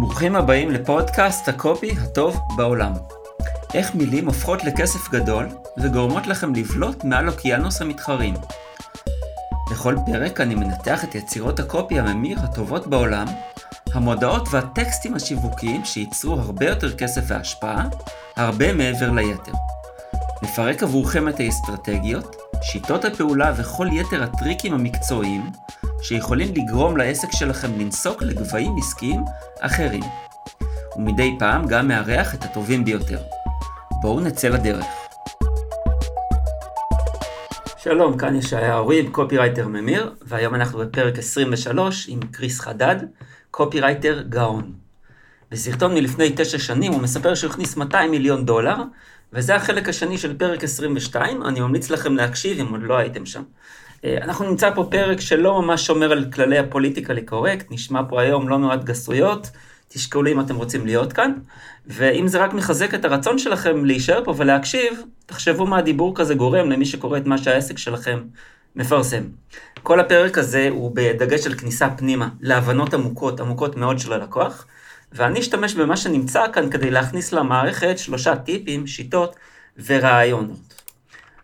ברוכים הבאים לפודקאסט הקופי הטוב בעולם. איך מילים הופכות לכסף גדול וגורמות לכם לבלוט מעל אוקיינוס המתחרים. בכל פרק אני מנתח את יצירות הקופי הממיר הטובות בעולם, המודעות והטקסטים השיווקיים שייצרו הרבה יותר כסף והשפעה, הרבה מעבר ליתר. נפרק עבורכם את האסטרטגיות, שיטות הפעולה וכל יתר הטריקים המקצועיים שיכולים לגרום לעסק שלכם לנסוק לגבהים עסקיים אחרים. ומדי פעם גם מארח את הטובים ביותר. בואו נצא לדרך. שלום, כאן ישעיה ריב, קופירייטר ממיר, והיום אנחנו בפרק 23 עם קריס חדד, קופירייטר גאון. בסרטון מלפני תשע שנים הוא מספר שהוא הכניס 200 מיליון דולר, וזה החלק השני של פרק 22, אני ממליץ לכם להקשיב אם עוד לא הייתם שם. אה, אנחנו נמצא פה פרק שלא ממש שומר על כללי הפוליטיקלי קורקט, נשמע פה היום לא מעט גסויות, תשקלו אם אתם רוצים להיות כאן, ואם זה רק מחזק את הרצון שלכם להישאר פה ולהקשיב, תחשבו מה הדיבור כזה גורם למי שקורא את מה שהעסק שלכם מפרסם. כל הפרק הזה הוא בדגש על כניסה פנימה, להבנות עמוקות, עמוקות מאוד של הלקוח, ואני אשתמש במה שנמצא כאן כדי להכניס למערכת שלושה טיפים, שיטות ורעיונות.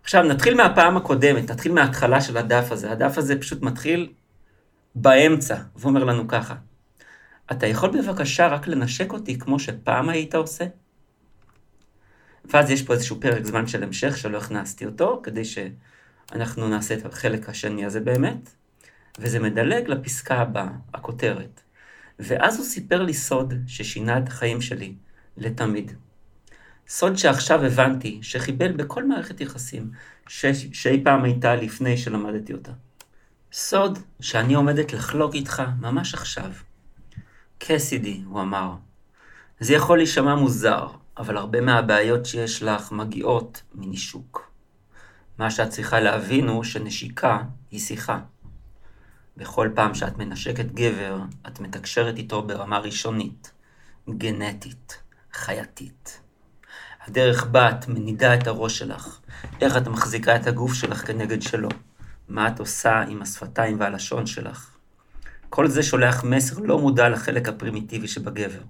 עכשיו נתחיל מהפעם הקודמת, נתחיל מההתחלה של הדף הזה. הדף הזה פשוט מתחיל באמצע, ואומר לנו ככה: אתה יכול בבקשה רק לנשק אותי כמו שפעם היית עושה? ואז יש פה איזשהו פרק זמן של המשך שלא הכנסתי אותו, כדי שאנחנו נעשה את החלק השני הזה באמת, וזה מדלג לפסקה הבאה, הכותרת. ואז הוא סיפר לי סוד ששינה את החיים שלי לתמיד. סוד שעכשיו הבנתי שחיבל בכל מערכת יחסים שאי פעם הייתה לפני שלמדתי אותה. סוד שאני עומדת לחלוק איתך ממש עכשיו. קסידי, הוא אמר. זה יכול להישמע מוזר, אבל הרבה מהבעיות שיש לך מגיעות מנישוק. מה שאת צריכה להבין הוא שנשיקה היא שיחה. בכל פעם שאת מנשקת גבר, את מתקשרת איתו ברמה ראשונית, גנטית, חייתית. הדרך בה את מנידה את הראש שלך, איך את מחזיקה את הגוף שלך כנגד שלו, מה את עושה עם השפתיים והלשון שלך. כל זה שולח מסר לא מודע לחלק הפרימיטיבי שבגבר.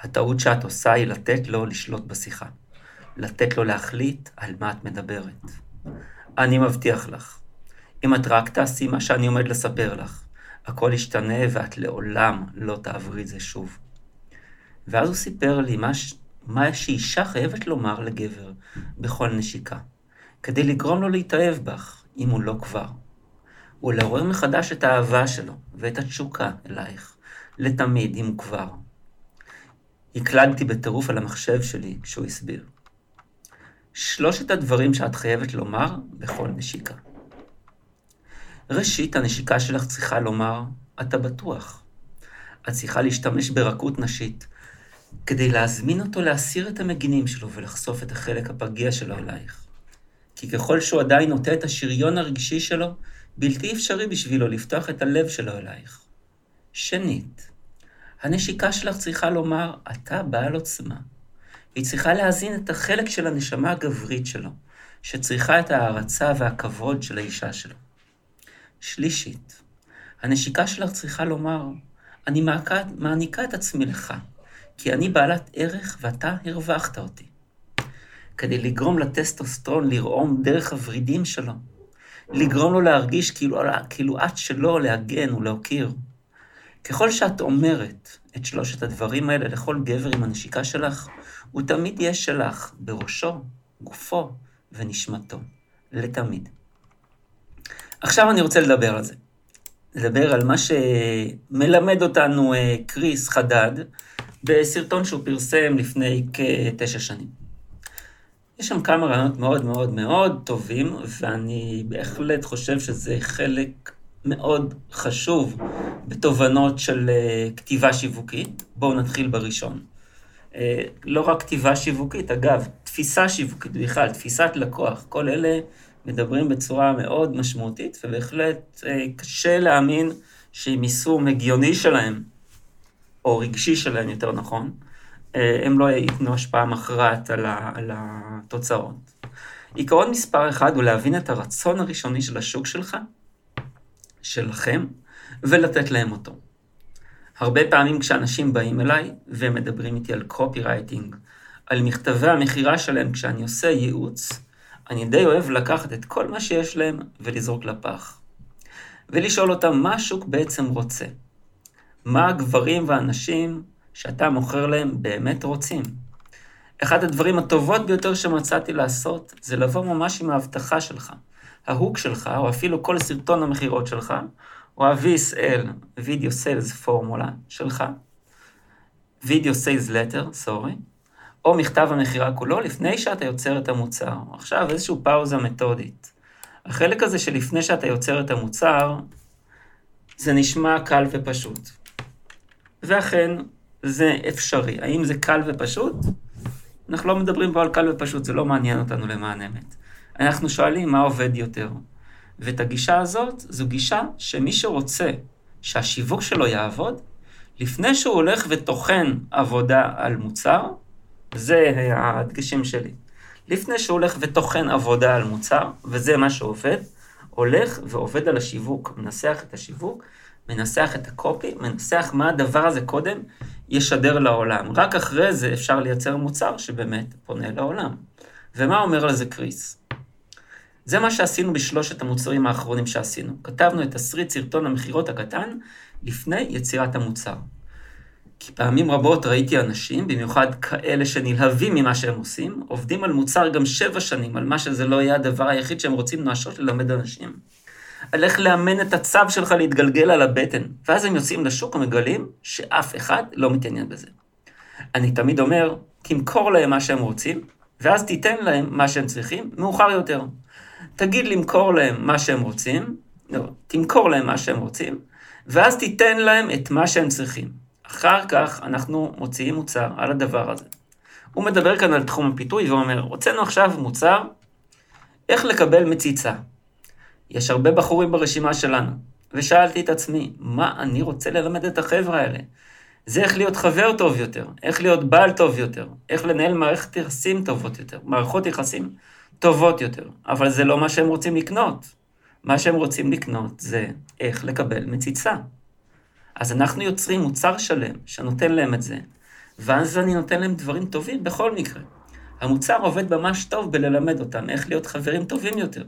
הטעות שאת עושה היא לתת לו לשלוט בשיחה. לתת לו להחליט על מה את מדברת. אני מבטיח לך, אם את רק תעשי מה שאני עומד לספר לך, הכל ישתנה ואת לעולם לא תעברי את זה שוב. ואז הוא סיפר לי מה, מה שאישה חייבת לומר לגבר בכל נשיקה, כדי לגרום לו להתאהב בך, אם הוא לא כבר. ולעורר מחדש את האהבה שלו ואת התשוקה אלייך, לתמיד, אם כבר. הקלדתי בטירוף על המחשב שלי כשהוא הסביר. שלושת הדברים שאת חייבת לומר בכל נשיקה. ראשית, הנשיקה שלך צריכה לומר, אתה בטוח. את צריכה להשתמש ברכות נשית, כדי להזמין אותו להסיר את המגינים שלו ולחשוף את החלק הפגיע שלו אלייך. כי ככל שהוא עדיין נוטה את השריון הרגשי שלו, בלתי אפשרי בשבילו לפתוח את הלב שלו אלייך. שנית, הנשיקה שלך צריכה לומר, אתה בעל עוצמה. היא צריכה להזין את החלק של הנשמה הגברית שלו, שצריכה את ההערצה והכבוד של האישה שלו. שלישית, הנשיקה שלך צריכה לומר, אני מעניקה את עצמי לך, כי אני בעלת ערך ואתה הרווחת אותי. כדי לגרום לטסטוסטרון לרעום דרך הוורידים שלו, לגרום לו להרגיש כאילו, כאילו את שלו להגן ולהוקיר. ככל שאת אומרת את שלושת הדברים האלה לכל גבר עם הנשיקה שלך, הוא תמיד יהיה שלך, בראשו, גופו ונשמתו, לתמיד. עכשיו אני רוצה לדבר על זה. לדבר על מה שמלמד אותנו אה, קריס חדד בסרטון שהוא פרסם לפני כתשע שנים. יש שם כמה רעיונות מאוד מאוד מאוד טובים, ואני בהחלט חושב שזה חלק מאוד חשוב בתובנות של אה, כתיבה שיווקית. בואו נתחיל בראשון. אה, לא רק כתיבה שיווקית, אגב, תפיסה שיווקית בכלל, תפיסת לקוח, כל אלה מדברים בצורה מאוד משמעותית, ובהחלט אה, קשה להאמין שעם יישום הגיוני שלהם, או רגשי שלהם יותר נכון, אה, הם לא ייתנו השפעה מכרעת על, על התוצאות. עיקרון מספר אחד הוא להבין את הרצון הראשוני של השוק שלך, שלכם, ולתת להם אותו. הרבה פעמים כשאנשים באים אליי ומדברים איתי על קופי רייטינג, על מכתבי המכירה שלהם כשאני עושה ייעוץ, אני די אוהב לקחת את כל מה שיש להם ולזרוק לפח. ולשאול אותם מה השוק בעצם רוצה. מה הגברים והנשים שאתה מוכר להם באמת רוצים. אחד הדברים הטובות ביותר שמצאתי לעשות, זה לבוא ממש עם ההבטחה שלך. ההוק שלך, או אפילו כל סרטון המכירות שלך, או ה-VSL, Video Sales Formula שלך, Video Sales Letter, סורי, או מכתב המכירה כולו לפני שאתה יוצר את המוצר. עכשיו איזושהי פאוזה מתודית. החלק הזה שלפני שאתה יוצר את המוצר, זה נשמע קל ופשוט. ואכן, זה אפשרי. האם זה קל ופשוט? אנחנו לא מדברים פה על קל ופשוט, זה לא מעניין אותנו למען אמת. אנחנו שואלים מה עובד יותר. ואת הגישה הזאת, זו גישה שמי שרוצה שהשיווק שלו יעבוד, לפני שהוא הולך וטוחן עבודה על מוצר, זה הדגשים שלי. לפני שהוא הולך וטוחן עבודה על מוצר, וזה מה שעובד, הולך ועובד על השיווק, מנסח את השיווק, מנסח את הקופי, מנסח מה הדבר הזה קודם ישדר לעולם. רק אחרי זה אפשר לייצר מוצר שבאמת פונה לעולם. ומה אומר על זה קריס? זה מה שעשינו בשלושת המוצרים האחרונים שעשינו. כתבנו את תסריט סרטון המכירות הקטן לפני יצירת המוצר. כי פעמים רבות ראיתי אנשים, במיוחד כאלה שנלהבים ממה שהם עושים, עובדים על מוצר גם שבע שנים, על מה שזה לא יהיה הדבר היחיד שהם רוצים נואשות ללמד אנשים. על איך לאמן את הצו שלך להתגלגל על הבטן, ואז הם יוצאים לשוק ומגלים שאף אחד לא מתעניין בזה. אני תמיד אומר, תמכור להם מה שהם רוצים, ואז תיתן להם מה שהם צריכים מאוחר יותר. תגיד למכור להם מה שהם רוצים, לא, תמכור להם מה שהם רוצים, ואז תיתן להם את מה שהם צריכים. אחר כך אנחנו מוציאים מוצר על הדבר הזה. הוא מדבר כאן על תחום הפיתוי ואומר, הוצאנו עכשיו מוצר, איך לקבל מציצה. יש הרבה בחורים ברשימה שלנו, ושאלתי את עצמי, מה אני רוצה ללמד את החבר'ה האלה? זה איך להיות חבר טוב יותר, איך להיות בעל טוב יותר, איך לנהל מערכת יחסים טובות יותר, מערכות יחסים טובות יותר, אבל זה לא מה שהם רוצים לקנות. מה שהם רוצים לקנות זה איך לקבל מציצה. אז אנחנו יוצרים מוצר שלם שנותן להם את זה, ואז אני נותן להם דברים טובים בכל מקרה. המוצר עובד ממש טוב בללמד אותם איך להיות חברים טובים יותר,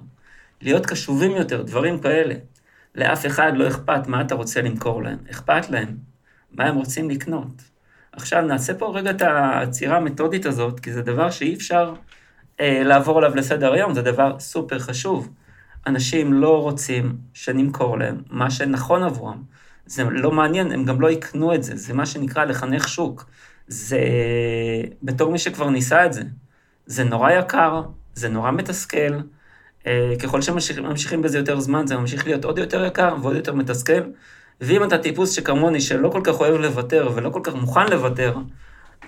להיות קשובים יותר, דברים כאלה. לאף אחד לא אכפת מה אתה רוצה למכור להם, אכפת להם מה הם רוצים לקנות. עכשיו נעשה פה רגע את העצירה המתודית הזאת, כי זה דבר שאי אפשר אה, לעבור עליו לסדר היום, זה דבר סופר חשוב. אנשים לא רוצים שנמכור להם מה שנכון עבורם. זה לא מעניין, הם גם לא יקנו את זה, זה מה שנקרא לחנך שוק. זה בתור מי שכבר ניסה את זה. זה נורא יקר, זה נורא מתסכל. אה, ככל שממשיכים בזה יותר זמן, זה ממשיך להיות עוד יותר יקר ועוד יותר מתסכל. ואם אתה טיפוס שכמוני, שלא כל כך אוהב לוותר ולא כל כך מוכן לוותר,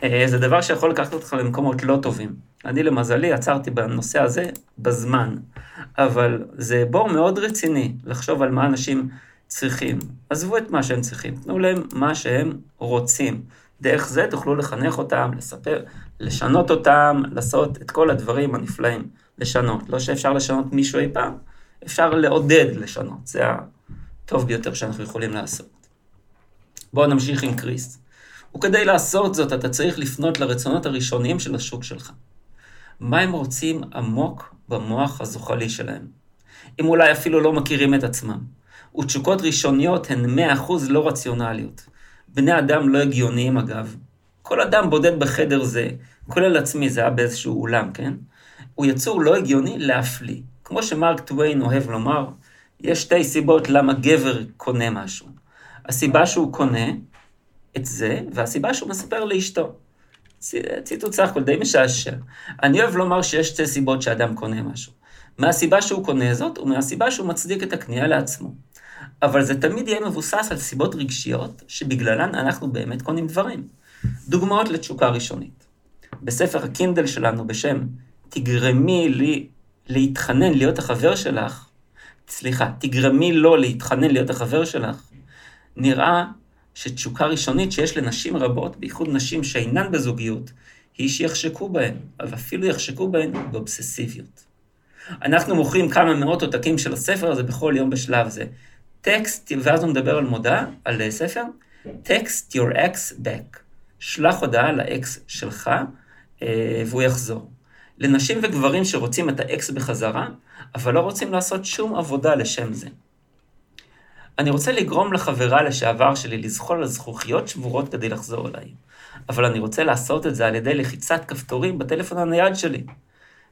אה, זה דבר שיכול לקחת אותך למקומות לא טובים. אני למזלי עצרתי בנושא הזה בזמן, אבל זה בור מאוד רציני לחשוב על מה אנשים צריכים. עזבו את מה שהם צריכים, תנו להם מה שהם רוצים. דרך זה תוכלו לחנך אותם, לספר, לשנות אותם, לעשות את כל הדברים הנפלאים. לשנות. לא שאפשר לשנות מישהו אי פעם, אפשר לעודד לשנות. זה הטוב ביותר שאנחנו יכולים לעשות. בואו נמשיך עם קריס. וכדי לעשות זאת, אתה צריך לפנות לרצונות הראשוניים של השוק שלך. מה הם רוצים עמוק במוח הזוחלי שלהם? אם אולי אפילו לא מכירים את עצמם. ותשוקות ראשוניות הן 100% לא רציונליות. בני אדם לא הגיוניים אגב. כל אדם בודד בחדר זה, כולל עצמי, זה היה באיזשהו אולם, כן? הוא יצור לא הגיוני להפליא. כמו שמרק טוויין אוהב לומר, יש שתי סיבות למה גבר קונה משהו. הסיבה שהוא קונה את זה, והסיבה שהוא מספר לאשתו. ציטוט סך הכל די משעשע. אני אוהב לומר שיש שתי סיבות שאדם קונה משהו. מהסיבה שהוא קונה זאת, ומהסיבה שהוא מצדיק את הקנייה לעצמו. אבל זה תמיד יהיה מבוסס על סיבות רגשיות, שבגללן אנחנו באמת קונים דברים. דוגמאות לתשוקה ראשונית. בספר הקינדל שלנו בשם תגרמי לי להתחנן להיות החבר שלך, סליחה, תגרמי לו להתחנן להיות החבר שלך, נראה שתשוקה ראשונית שיש לנשים רבות, בייחוד נשים שאינן בזוגיות, היא שיחשקו בהן, אבל אפילו יחשקו בהן באובססיביות. אנחנו מוכרים כמה מאות עותקים של הספר הזה בכל יום בשלב זה. טקסט, ואז הוא מדבר על מודעה, על ספר, text your ex back. שלח הודעה לאקס שלך, אה, והוא יחזור. לנשים וגברים שרוצים את האקס בחזרה, אבל לא רוצים לעשות שום עבודה לשם זה. אני רוצה לגרום לחברה לשעבר שלי לזחול על זכוכיות שבורות כדי לחזור אליי, אבל אני רוצה לעשות את זה על ידי לחיצת כפתורים בטלפון הנייד שלי.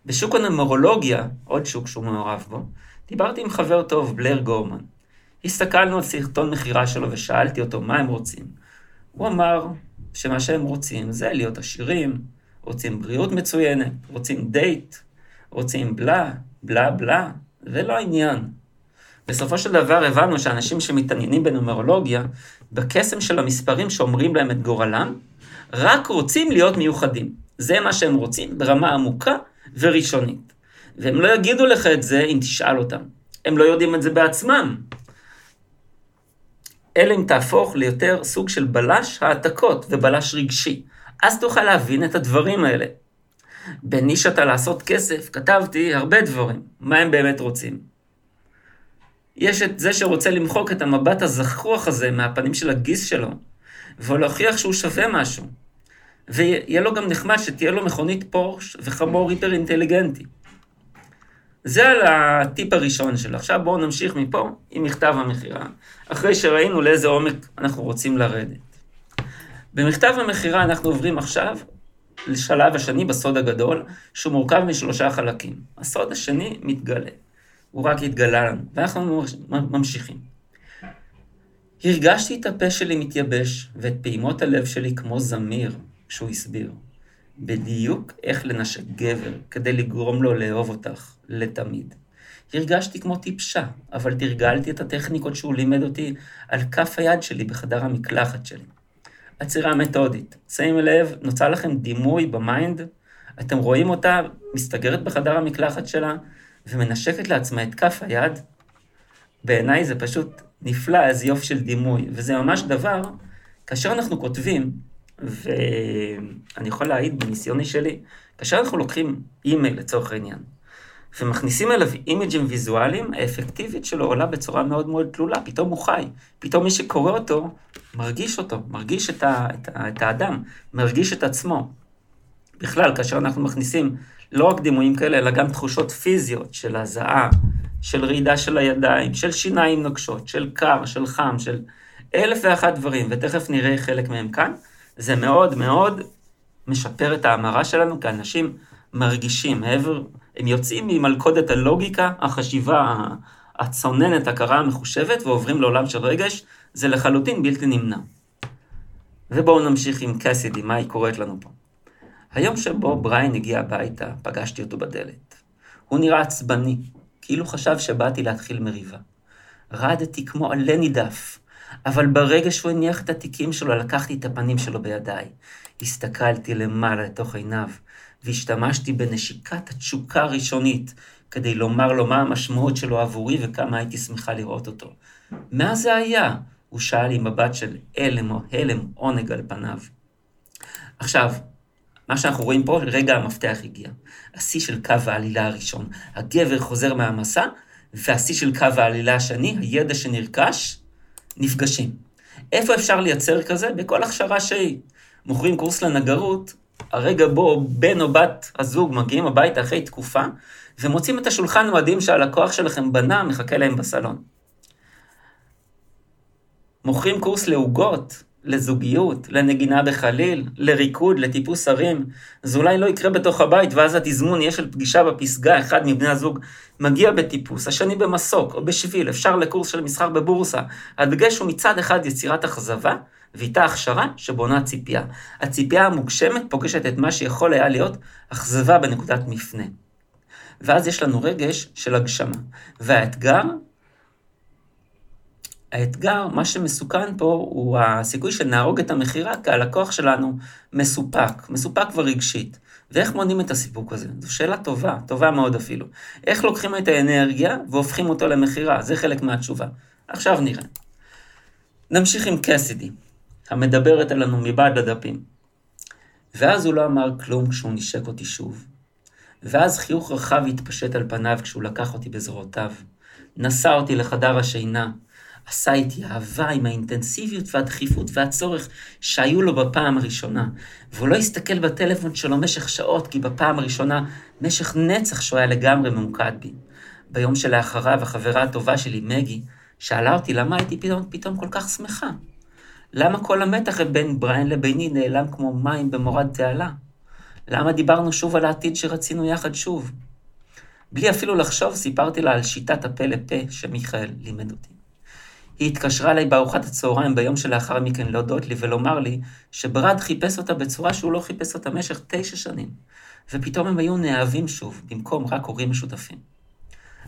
בשוק הנומרולוגיה, עוד שוק שהוא מעורב בו, דיברתי עם חבר טוב, בלר גורמן. הסתכלנו על סרטון מכירה שלו ושאלתי אותו מה הם רוצים. הוא אמר שמה שהם רוצים זה להיות עשירים, רוצים בריאות מצוינת, רוצים דייט, רוצים בלה, בלה בלה, זה לא העניין. בסופו של דבר הבנו שאנשים שמתעניינים בנומרולוגיה, בקסם של המספרים שאומרים להם את גורלם, רק רוצים להיות מיוחדים. זה מה שהם רוצים ברמה עמוקה וראשונית. והם לא יגידו לך את זה אם תשאל אותם. הם לא יודעים את זה בעצמם. אלא אם תהפוך ליותר סוג של בלש העתקות ובלש רגשי. אז תוכל להבין את הדברים האלה. בנישתה לעשות כסף כתבתי הרבה דברים, מה הם באמת רוצים. יש את זה שרוצה למחוק את המבט הזחוח הזה מהפנים של הגיס שלו, ולהוכיח שהוא שווה משהו. ויהיה לו גם נחמד שתהיה לו מכונית פורש וחמור היפר אינטליגנטי. זה על הטיפ הראשון שלו. עכשיו בואו נמשיך מפה עם מכתב המכירה, אחרי שראינו לאיזה עומק אנחנו רוצים לרדת. במכתב המכירה אנחנו עוברים עכשיו לשלב השני בסוד הגדול, שהוא מורכב משלושה חלקים. הסוד השני מתגלה. הוא רק התגלה לנו, ואנחנו ממשיכים. הרגשתי את הפה שלי מתייבש, ואת פעימות הלב שלי כמו זמיר, כשהוא הסביר. בדיוק איך לנשק גבר כדי לגרום לו לאהוב אותך לתמיד. הרגשתי כמו טיפשה, אבל תרגלתי את הטכניקות שהוא לימד אותי על כף היד שלי בחדר המקלחת שלי. עצירה מתודית. שימו לב, נוצר לכם דימוי ב mind, אתם רואים אותה מסתגרת בחדר המקלחת שלה ומנשקת לעצמה את כף היד. בעיניי זה פשוט נפלא, איזה יופי של דימוי, וזה ממש דבר, כאשר אנחנו כותבים, ואני יכול להעיד בניסיוני שלי, כאשר אנחנו לוקחים אימייל לצורך העניין, ומכניסים אליו אימג'ים ויזואליים, האפקטיבית שלו עולה בצורה מאוד מאוד תלולה, פתאום הוא חי, פתאום מי שקורא אותו, מרגיש אותו, מרגיש את, ה, את, ה, את האדם, מרגיש את עצמו. בכלל, כאשר אנחנו מכניסים לא רק דימויים כאלה, אלא גם תחושות פיזיות של הזעה, של רעידה של הידיים, של שיניים נוקשות, של קר, של חם, של אלף ואחת דברים, ותכף נראה חלק מהם כאן, זה מאוד מאוד משפר את ההמרה שלנו, כי אנשים מרגישים, מעבר, הם יוצאים ממלכודת הלוגיקה, החשיבה הצוננת, הקרה המחושבת, ועוברים לעולם של רגש, זה לחלוטין בלתי נמנע. ובואו נמשיך עם קסידי, מה היא קוראת לנו פה. היום שבו בריין הגיע הביתה, פגשתי אותו בדלת. הוא נראה עצבני, כאילו חשב שבאתי להתחיל מריבה. רדתי כמו עלה נידף, אבל ברגע שהוא הניח את התיקים שלו, לקחתי את הפנים שלו בידיי. הסתכלתי למעלה לתוך עיניו, והשתמשתי בנשיקת התשוקה הראשונית, כדי לומר לו מה המשמעות שלו עבורי וכמה הייתי שמחה לראות אותו. מה זה היה? הוא שאל עם מבט של הלם או הלם עונג על פניו. עכשיו, מה שאנחנו רואים פה, רגע המפתח הגיע. השיא של קו העלילה הראשון. הגבר חוזר מהמסע, והשיא של קו העלילה השני, הידע שנרכש, נפגשים. איפה אפשר לייצר כזה? בכל הכשרה שהיא. מוכרים קורס לנגרות, הרגע בו בן או בת הזוג מגיעים הביתה אחרי תקופה, ומוצאים את השולחן המדהים שהלקוח שלכם בנה, מחכה להם בסלון. מוכרים קורס לעוגות, לזוגיות, לנגינה בחליל, לריקוד, לטיפוס הרים. זה אולי לא יקרה בתוך הבית, ואז התזמון יהיה של פגישה בפסגה, אחד מבני הזוג מגיע בטיפוס, השני במסוק או בשביל, אפשר לקורס של מסחר בבורסה. הדגש הוא מצד אחד יצירת אכזבה, ואיתה הכשרה שבונה ציפייה. הציפייה המוגשמת פוגשת את מה שיכול היה להיות אכזבה בנקודת מפנה. ואז יש לנו רגש של הגשמה. והאתגר האתגר, מה שמסוכן פה, הוא הסיכוי שנהרוג את המכירה, כי הלקוח שלנו מסופק, מסופק כבר רגשית. ואיך מונעים את הסיפוק הזה? זו שאלה טובה, טובה מאוד אפילו. איך לוקחים את האנרגיה והופכים אותו למכירה? זה חלק מהתשובה. עכשיו נראה. נמשיך עם קסידי, המדברת אלינו מבעד לדפים. ואז הוא לא אמר כלום כשהוא נשק אותי שוב. ואז חיוך רחב התפשט על פניו כשהוא לקח אותי בזרועותיו. נשא אותי לחדר השינה, עשה איתי אהבה עם האינטנסיביות והדחיפות והצורך שהיו לו בפעם הראשונה. והוא לא הסתכל בטלפון שלו משך שעות, כי בפעם הראשונה, משך נצח שהוא היה לגמרי ממוקד בי. ביום שלאחריו, החברה הטובה שלי, מגי, שאלה אותי למה הייתי פתאום, פתאום כל כך שמחה. למה כל המתח בין בריין לביני נעלם כמו מים במורד תעלה? למה דיברנו שוב על העתיד שרצינו יחד שוב? בלי אפילו לחשוב, סיפרתי לה על שיטת הפה לפה שמיכאל לימד אותי. היא התקשרה אליי בארוחת הצהריים ביום שלאחר מכן להודות לי ולומר לי שברד חיפש אותה בצורה שהוא לא חיפש אותה במשך תשע שנים, ופתאום הם היו נאהבים שוב, במקום רק הורים משותפים.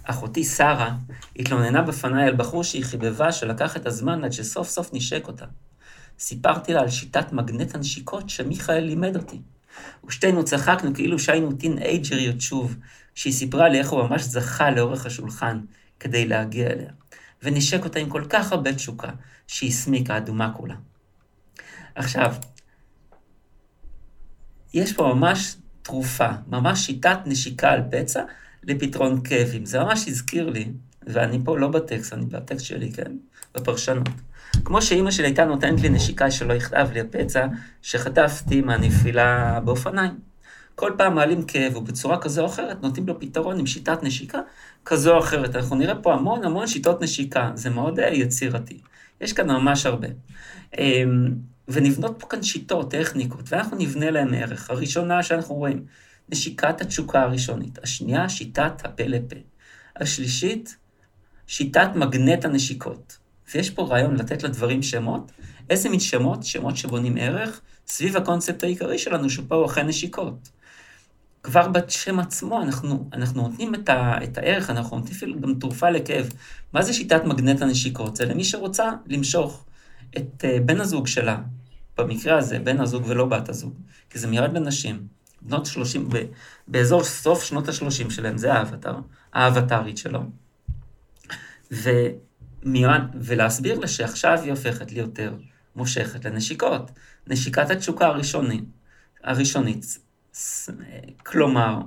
אחותי שרה התלוננה בפניי על בחור שהיא חיבבה שלקח את הזמן עד שסוף סוף נשק אותה. סיפרתי לה על שיטת מגנט הנשיקות שמיכאל לימד אותי. ושתינו צחקנו כאילו שהיינו טינאייג'ריות שוב, כשהיא סיפרה לי איך הוא ממש זכה לאורך השולחן כדי להגיע אליה, ונשק אותה עם כל כך הרבה תשוקה, שהיא הסמיקה אדומה כולה. עכשיו, יש פה ממש תרופה, ממש שיטת נשיקה על פצע לפתרון כאבים. זה ממש הזכיר לי, ואני פה לא בטקסט, אני בטקסט שלי, כן? בפרשנות. כמו שאימא שלי הייתה נותנת לי נשיקה שלא יכתב לי הפצע שחטפתי מהנפילה באופניים. כל פעם מעלים כאב, ובצורה כזו או אחרת נותנים לו פתרון עם שיטת נשיקה כזו או אחרת. אנחנו נראה פה המון המון שיטות נשיקה, זה מאוד אה, יצירתי. יש כאן ממש הרבה. אמ, ונבנות פה כאן שיטות, טכניקות, ואנחנו נבנה להם ערך. הראשונה שאנחנו רואים, נשיקת התשוקה הראשונית. השנייה, שיטת הפה לפה. השלישית, שיטת מגנט הנשיקות. ויש פה רעיון לתת לדברים שמות. איזה מין שמות? שמות שבונים ערך סביב הקונספט העיקרי שלנו, שפה הוא אכן נשיקות. כבר בשם עצמו אנחנו, אנחנו נותנים את, ה, את הערך, אנחנו נותנים אפילו גם תרופה לכאב. מה זה שיטת מגנט הנשיקות? זה למי שרוצה למשוך את uh, בן הזוג שלה, במקרה הזה, בן הזוג ולא בת הזוג, כי זה מיועד לנשים. בנות 30, ב, באזור סוף שנות ה-30 שלהם, זה האבטר, האבטרית שלו. ומיועד, ולהסביר לה שעכשיו היא הופכת ליותר מושכת לנשיקות. נשיקת התשוקה הראשונית, הראשונית כלומר,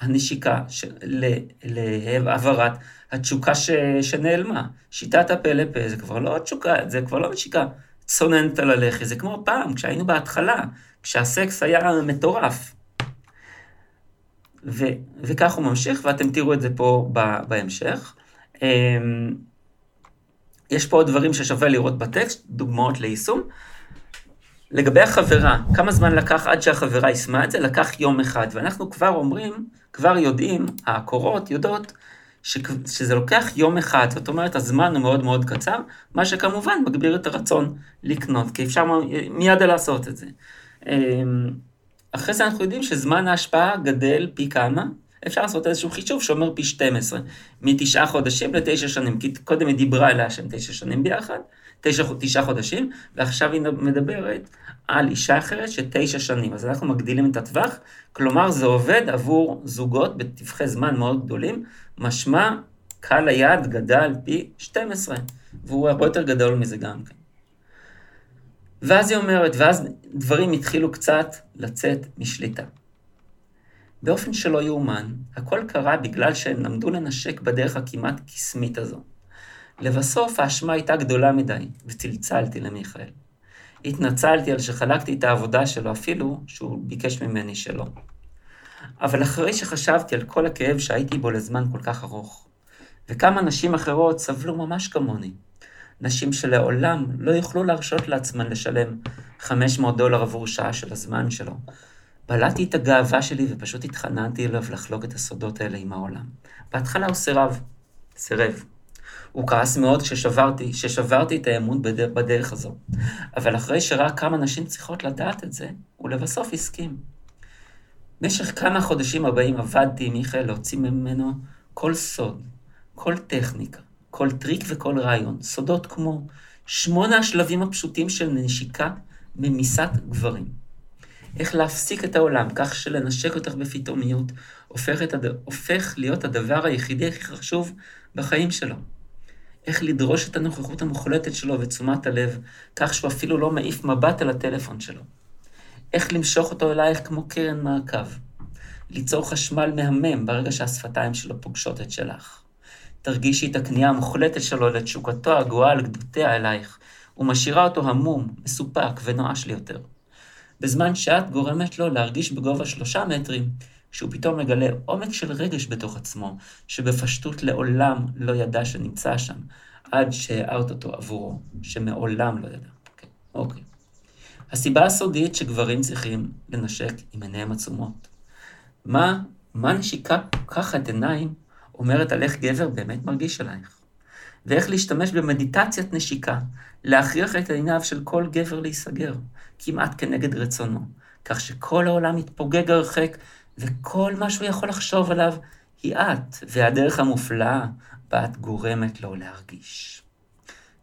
הנשיקה של, להעברת התשוקה ש, שנעלמה. שיטת הפה לפה זה כבר לא תשוקה, זה כבר לא נשיקה צוננת על הלחי, זה כמו פעם, כשהיינו בהתחלה, כשהסקס היה מטורף. ו, וכך הוא ממשיך, ואתם תראו את זה פה ב, בהמשך. אמ, יש פה עוד דברים ששווה לראות בטקסט, דוגמאות ליישום. לגבי החברה, כמה זמן לקח עד שהחברה יישמה את זה? לקח יום אחד. ואנחנו כבר אומרים, כבר יודעים, הקורות יודעות. שזה לוקח יום אחד, זאת אומרת, הזמן הוא מאוד מאוד קצר, מה שכמובן מגביר את הרצון לקנות, כי אפשר מיד לעשות את זה. אמ, אחרי זה אנחנו יודעים שזמן ההשפעה גדל פי כמה, אפשר לעשות איזשהו חישוב שאומר פי 12, מתשעה חודשים לתשע שנים, כי קודם היא דיברה אליה שהם תשע שנים ביחד, תשע, תשעה חודשים, ועכשיו היא מדברת על אישה אחרת שתשע שנים. אז אנחנו מגדילים את הטווח, כלומר זה עובד עבור זוגות בטווחי זמן מאוד גדולים, משמע קהל היעד גדל פי 12, והוא הרבה יותר גדול מזה גם כן. ואז היא אומרת, ואז דברים התחילו קצת לצאת משליטה. באופן שלא יאומן, הכל קרה בגלל שהם למדו לנשק בדרך הכמעט קסמית הזו. לבסוף האשמה הייתה גדולה מדי, וצלצלתי למיכאל. התנצלתי על שחלקתי את העבודה שלו, אפילו שהוא ביקש ממני שלא. אבל אחרי שחשבתי על כל הכאב שהייתי בו לזמן כל כך ארוך, וכמה נשים אחרות סבלו ממש כמוני, נשים שלעולם לא יוכלו להרשות לעצמן לשלם 500 דולר עבור שעה של הזמן שלו, בלעתי את הגאווה שלי ופשוט התחננתי אליו לחלוק את הסודות האלה עם העולם. בהתחלה הוא סירב, סירב. הוא כעס מאוד כששברתי, כששברתי את האמון בדרך, בדרך הזו. אבל אחרי שרק כמה נשים צריכות לדעת את זה, הוא לבסוף הסכים. במשך כמה חודשים הבאים עבדתי עם מיכאל להוציא ממנו כל סוד, כל טכניקה, כל טריק וכל רעיון. סודות כמו שמונה השלבים הפשוטים של נשיקה ממיסת גברים. איך להפסיק את העולם כך שלנשק אותך בפתאומיות הופך, הד... הופך להיות הדבר היחידי הכי חשוב בחיים שלו. איך לדרוש את הנוכחות המוחלטת שלו ותשומת הלב, כך שהוא אפילו לא מעיף מבט על הטלפון שלו. איך למשוך אותו אלייך כמו קרן מעקב. ליצור חשמל מהמם ברגע שהשפתיים שלו פוגשות את שלך. תרגישי את הכניעה המוחלטת שלו לתשוקתו הגואה על גדותיה אלייך, ומשאירה אותו המום, מסופק ונואש לי יותר. בזמן שאת גורמת לו להרגיש בגובה שלושה מטרים, כשהוא פתאום מגלה עומק של רגש בתוך עצמו, שבפשטות לעולם לא ידע שנמצא שם, עד שהערת אותו עבורו, שמעולם לא ידע. אוקיי. Okay. אוקיי. Okay. הסיבה הסודית שגברים צריכים לנשק עם עיניהם עצומות. מה, מה נשיקה פוקחת עיניים אומרת על איך גבר באמת מרגיש עלייך? ואיך להשתמש במדיטציית נשיקה, להכריח את עיניו של כל גבר להיסגר, כמעט כנגד רצונו, כך שכל העולם מתפוגג הרחק, וכל מה שהוא יכול לחשוב עליו היא את, והדרך המופלאה בה את גורמת לו להרגיש.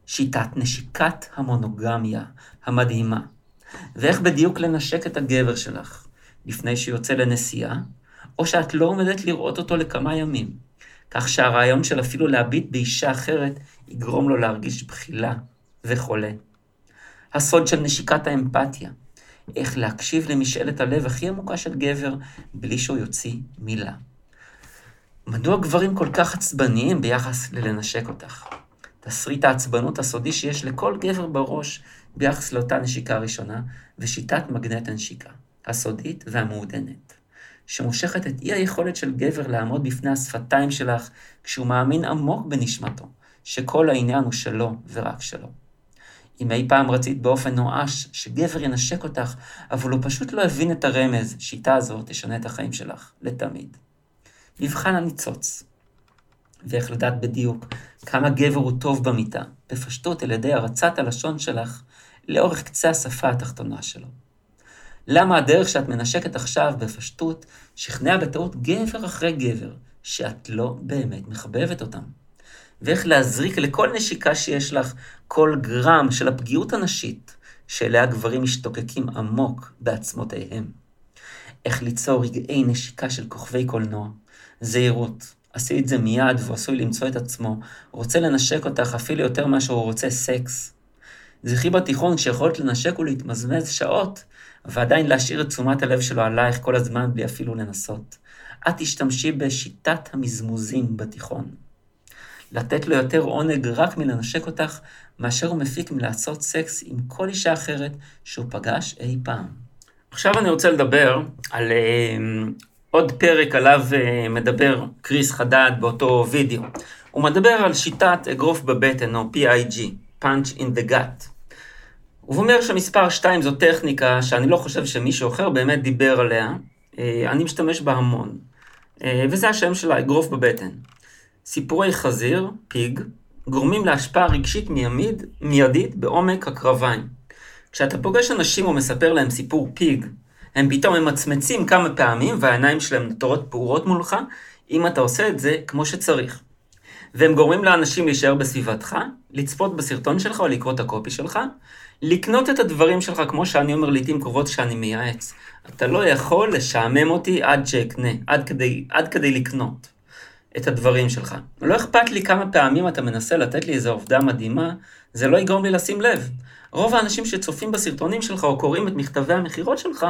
שיטת נשיקת המונוגמיה המדהימה, ואיך בדיוק לנשק את הגבר שלך לפני שיוצא לנסיעה, או שאת לא עומדת לראות אותו לכמה ימים, כך שהרעיון של אפילו להביט באישה אחרת יגרום לו להרגיש בחילה וחולה. הסוד של נשיקת האמפתיה, איך להקשיב למשאלת הלב הכי עמוקה של גבר בלי שהוא יוציא מילה. מדוע גברים כל כך עצבניים ביחס ללנשק אותך? תסריט העצבנות הסודי שיש לכל גבר בראש ביחס לאותה נשיקה ראשונה, ושיטת מגנט הנשיקה, הסודית והמעודנת, שמושכת את אי היכולת של גבר לעמוד בפני השפתיים שלך כשהוא מאמין עמוק בנשמתו, שכל העניין הוא שלו ורק שלו. אם אי פעם רצית באופן נואש שגבר ינשק אותך, אבל הוא פשוט לא הבין את הרמז, שיטה זו תשנה את החיים שלך, לתמיד. מבחן הניצוץ. ואיך לדעת בדיוק כמה גבר הוא טוב במיטה, בפשטות על ידי הרצת הלשון שלך לאורך קצה השפה התחתונה שלו. למה הדרך שאת מנשקת עכשיו בפשטות שכנעה בטעות גבר אחרי גבר שאת לא באמת מחבבת אותם? ואיך להזריק לכל נשיקה שיש לך כל גרם של הפגיעות הנשית שאליה גברים משתוקקים עמוק בעצמותיהם. איך ליצור רגעי נשיקה של כוכבי קולנוע, זהירות, עשי את זה מיד והוא עשוי למצוא את עצמו, רוצה לנשק אותך אפילו יותר ממה שהוא רוצה סקס. זכרי בתיכון כשיכולת לנשק ולהתמזמז שעות, ועדיין להשאיר את תשומת הלב שלו עלייך כל הזמן בלי אפילו לנסות. את תשתמשי בשיטת המזמוזים בתיכון. לתת לו יותר עונג רק מלנשק אותך, מאשר הוא מפיק מלעשות סקס עם כל אישה אחרת שהוא פגש אי פעם. עכשיו אני רוצה לדבר על uh, עוד פרק עליו uh, מדבר קריס חדד באותו וידאו. הוא מדבר על שיטת אגרוף בבטן, או PIG, Punch in the Gut. הוא אומר שמספר 2 זו טכניקה שאני לא חושב שמישהו אחר באמת דיבר עליה, uh, אני משתמש בה המון. Uh, וזה השם שלה, אגרוף בבטן. סיפורי חזיר, פיג, גורמים להשפעה רגשית מימיד, מיידית בעומק הקרביים. כשאתה פוגש אנשים ומספר להם סיפור פיג, הם פתאום ממצמצים כמה פעמים והעיניים שלהם נותרות פעורות מולך, אם אתה עושה את זה כמו שצריך. והם גורמים לאנשים להישאר בסביבתך, לצפות בסרטון שלך או לקרוא את הקופי שלך, לקנות את הדברים שלך כמו שאני אומר לעיתים קרובות שאני מייעץ. אתה לא יכול לשעמם אותי עד שאקנה, עד כדי, עד כדי לקנות. את הדברים שלך. לא אכפת לי כמה פעמים אתה מנסה לתת לי איזו עובדה מדהימה, זה לא יגרום לי לשים לב. רוב האנשים שצופים בסרטונים שלך או קוראים את מכתבי המכירות שלך,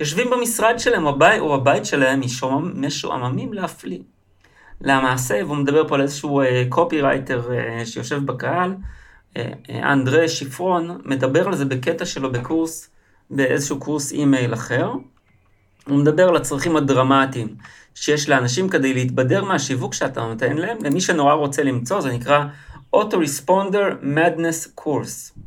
יושבים במשרד שלהם או בבית, או בבית שלהם משועממים להפליא. למעשה, והוא מדבר פה על איזשהו קופירייטר אה, אה, שיושב בקהל, אה, אה, אנדרה שיפרון, מדבר על זה בקטע שלו בקורס, באיזשהו קורס אימייל אחר. הוא מדבר על הצרכים הדרמטיים שיש לאנשים כדי להתבדר מהשיווק שאתה נותן להם, למי שנורא רוצה למצוא, זה נקרא Auto-Responder Madness Course.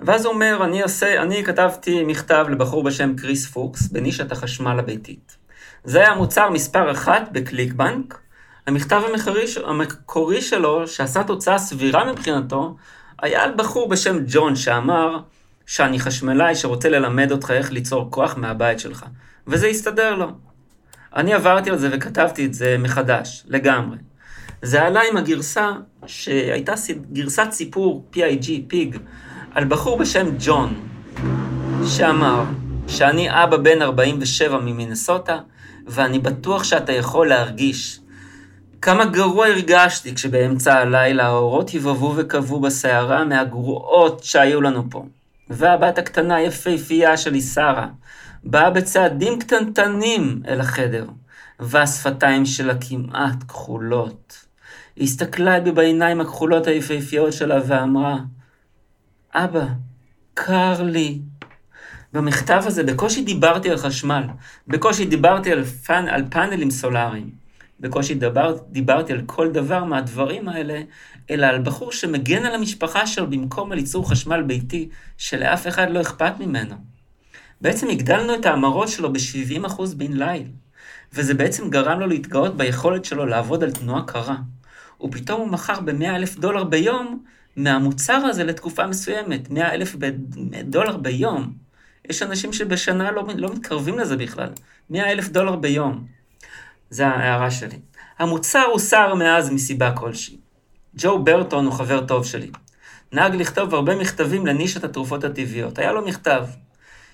ואז הוא אומר, אני, עושה, אני כתבתי מכתב לבחור בשם קריס פוקס בנישת החשמל הביתית. זה היה מוצר מספר אחת בקליקבנק. המכתב המקורי, המקורי שלו, שעשה תוצאה סבירה מבחינתו, היה על בחור בשם ג'ון שאמר שאני חשמלאי שרוצה ללמד אותך איך ליצור כוח מהבית שלך. וזה הסתדר לו. אני עברתי על זה וכתבתי את זה מחדש, לגמרי. זה עלה עם הגרסה שהייתה גרסת סיפור PIG, פיג, על בחור בשם ג'ון, שאמר שאני אבא בן 47 ממינסוטה, ואני בטוח שאתה יכול להרגיש כמה גרוע הרגשתי כשבאמצע הלילה האורות היבבו וקבעו בסערה מהגרועות שהיו לנו פה. והבת הקטנה היפהפייה שלי, שרה, באה בצעדים קטנטנים אל החדר, והשפתיים שלה כמעט כחולות. היא הסתכלה בי בעיניים הכחולות היפהפיות שלה ואמרה, אבא, קר לי. במכתב הזה בקושי דיברתי על חשמל, בקושי דיברתי על, פאנ, על פאנלים סולאריים, בקושי דבר, דיברתי על כל דבר מהדברים האלה, אלא על בחור שמגן על המשפחה שלו במקום על ייצור חשמל ביתי, שלאף אחד לא אכפת ממנו. בעצם הגדלנו את ההמרות שלו ב-70% בן ליל, וזה בעצם גרם לו להתגאות ביכולת שלו לעבוד על תנועה קרה. ופתאום הוא מכר ב-100 אלף דולר ביום מהמוצר הזה לתקופה מסוימת, 100 אלף דולר ביום. יש אנשים שבשנה לא, לא מתקרבים לזה בכלל, 100 אלף דולר ביום. זה ההערה שלי. המוצר הוסר מאז מסיבה כלשהי. ג'ו ברטון הוא חבר טוב שלי. נהג לכתוב הרבה מכתבים לנישת התרופות הטבעיות. היה לו מכתב.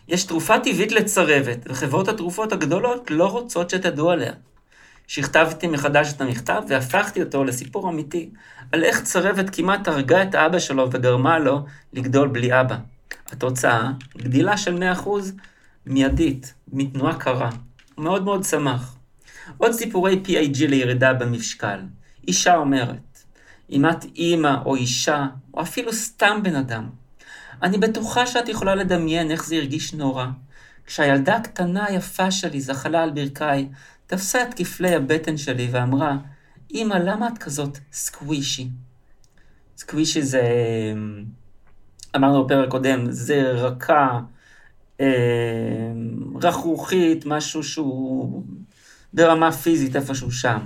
יש תרופה טבעית לצרבת, וחברות התרופות הגדולות לא רוצות שתדעו עליה. שכתבתי מחדש את המכתב והפכתי אותו לסיפור אמיתי על איך צרבת כמעט הרגה את אבא שלו וגרמה לו לגדול בלי אבא. התוצאה, גדילה של 100% מיידית, מתנועה קרה. הוא מאוד מאוד שמח. עוד סיפורי PIG לירידה במשקל. אישה אומרת, אם את אימא או אישה, או אפילו סתם בן אדם, אני בטוחה שאת יכולה לדמיין איך זה הרגיש נורא. כשהילדה הקטנה היפה שלי זחלה על ברכיי, תפסה את כפלי הבטן שלי ואמרה, אמא, למה את כזאת סקווישי? סקווישי זה, אמרנו בפרק קודם, זה רכה, אה, רכרוכית, משהו שהוא ברמה פיזית איפשהו שם.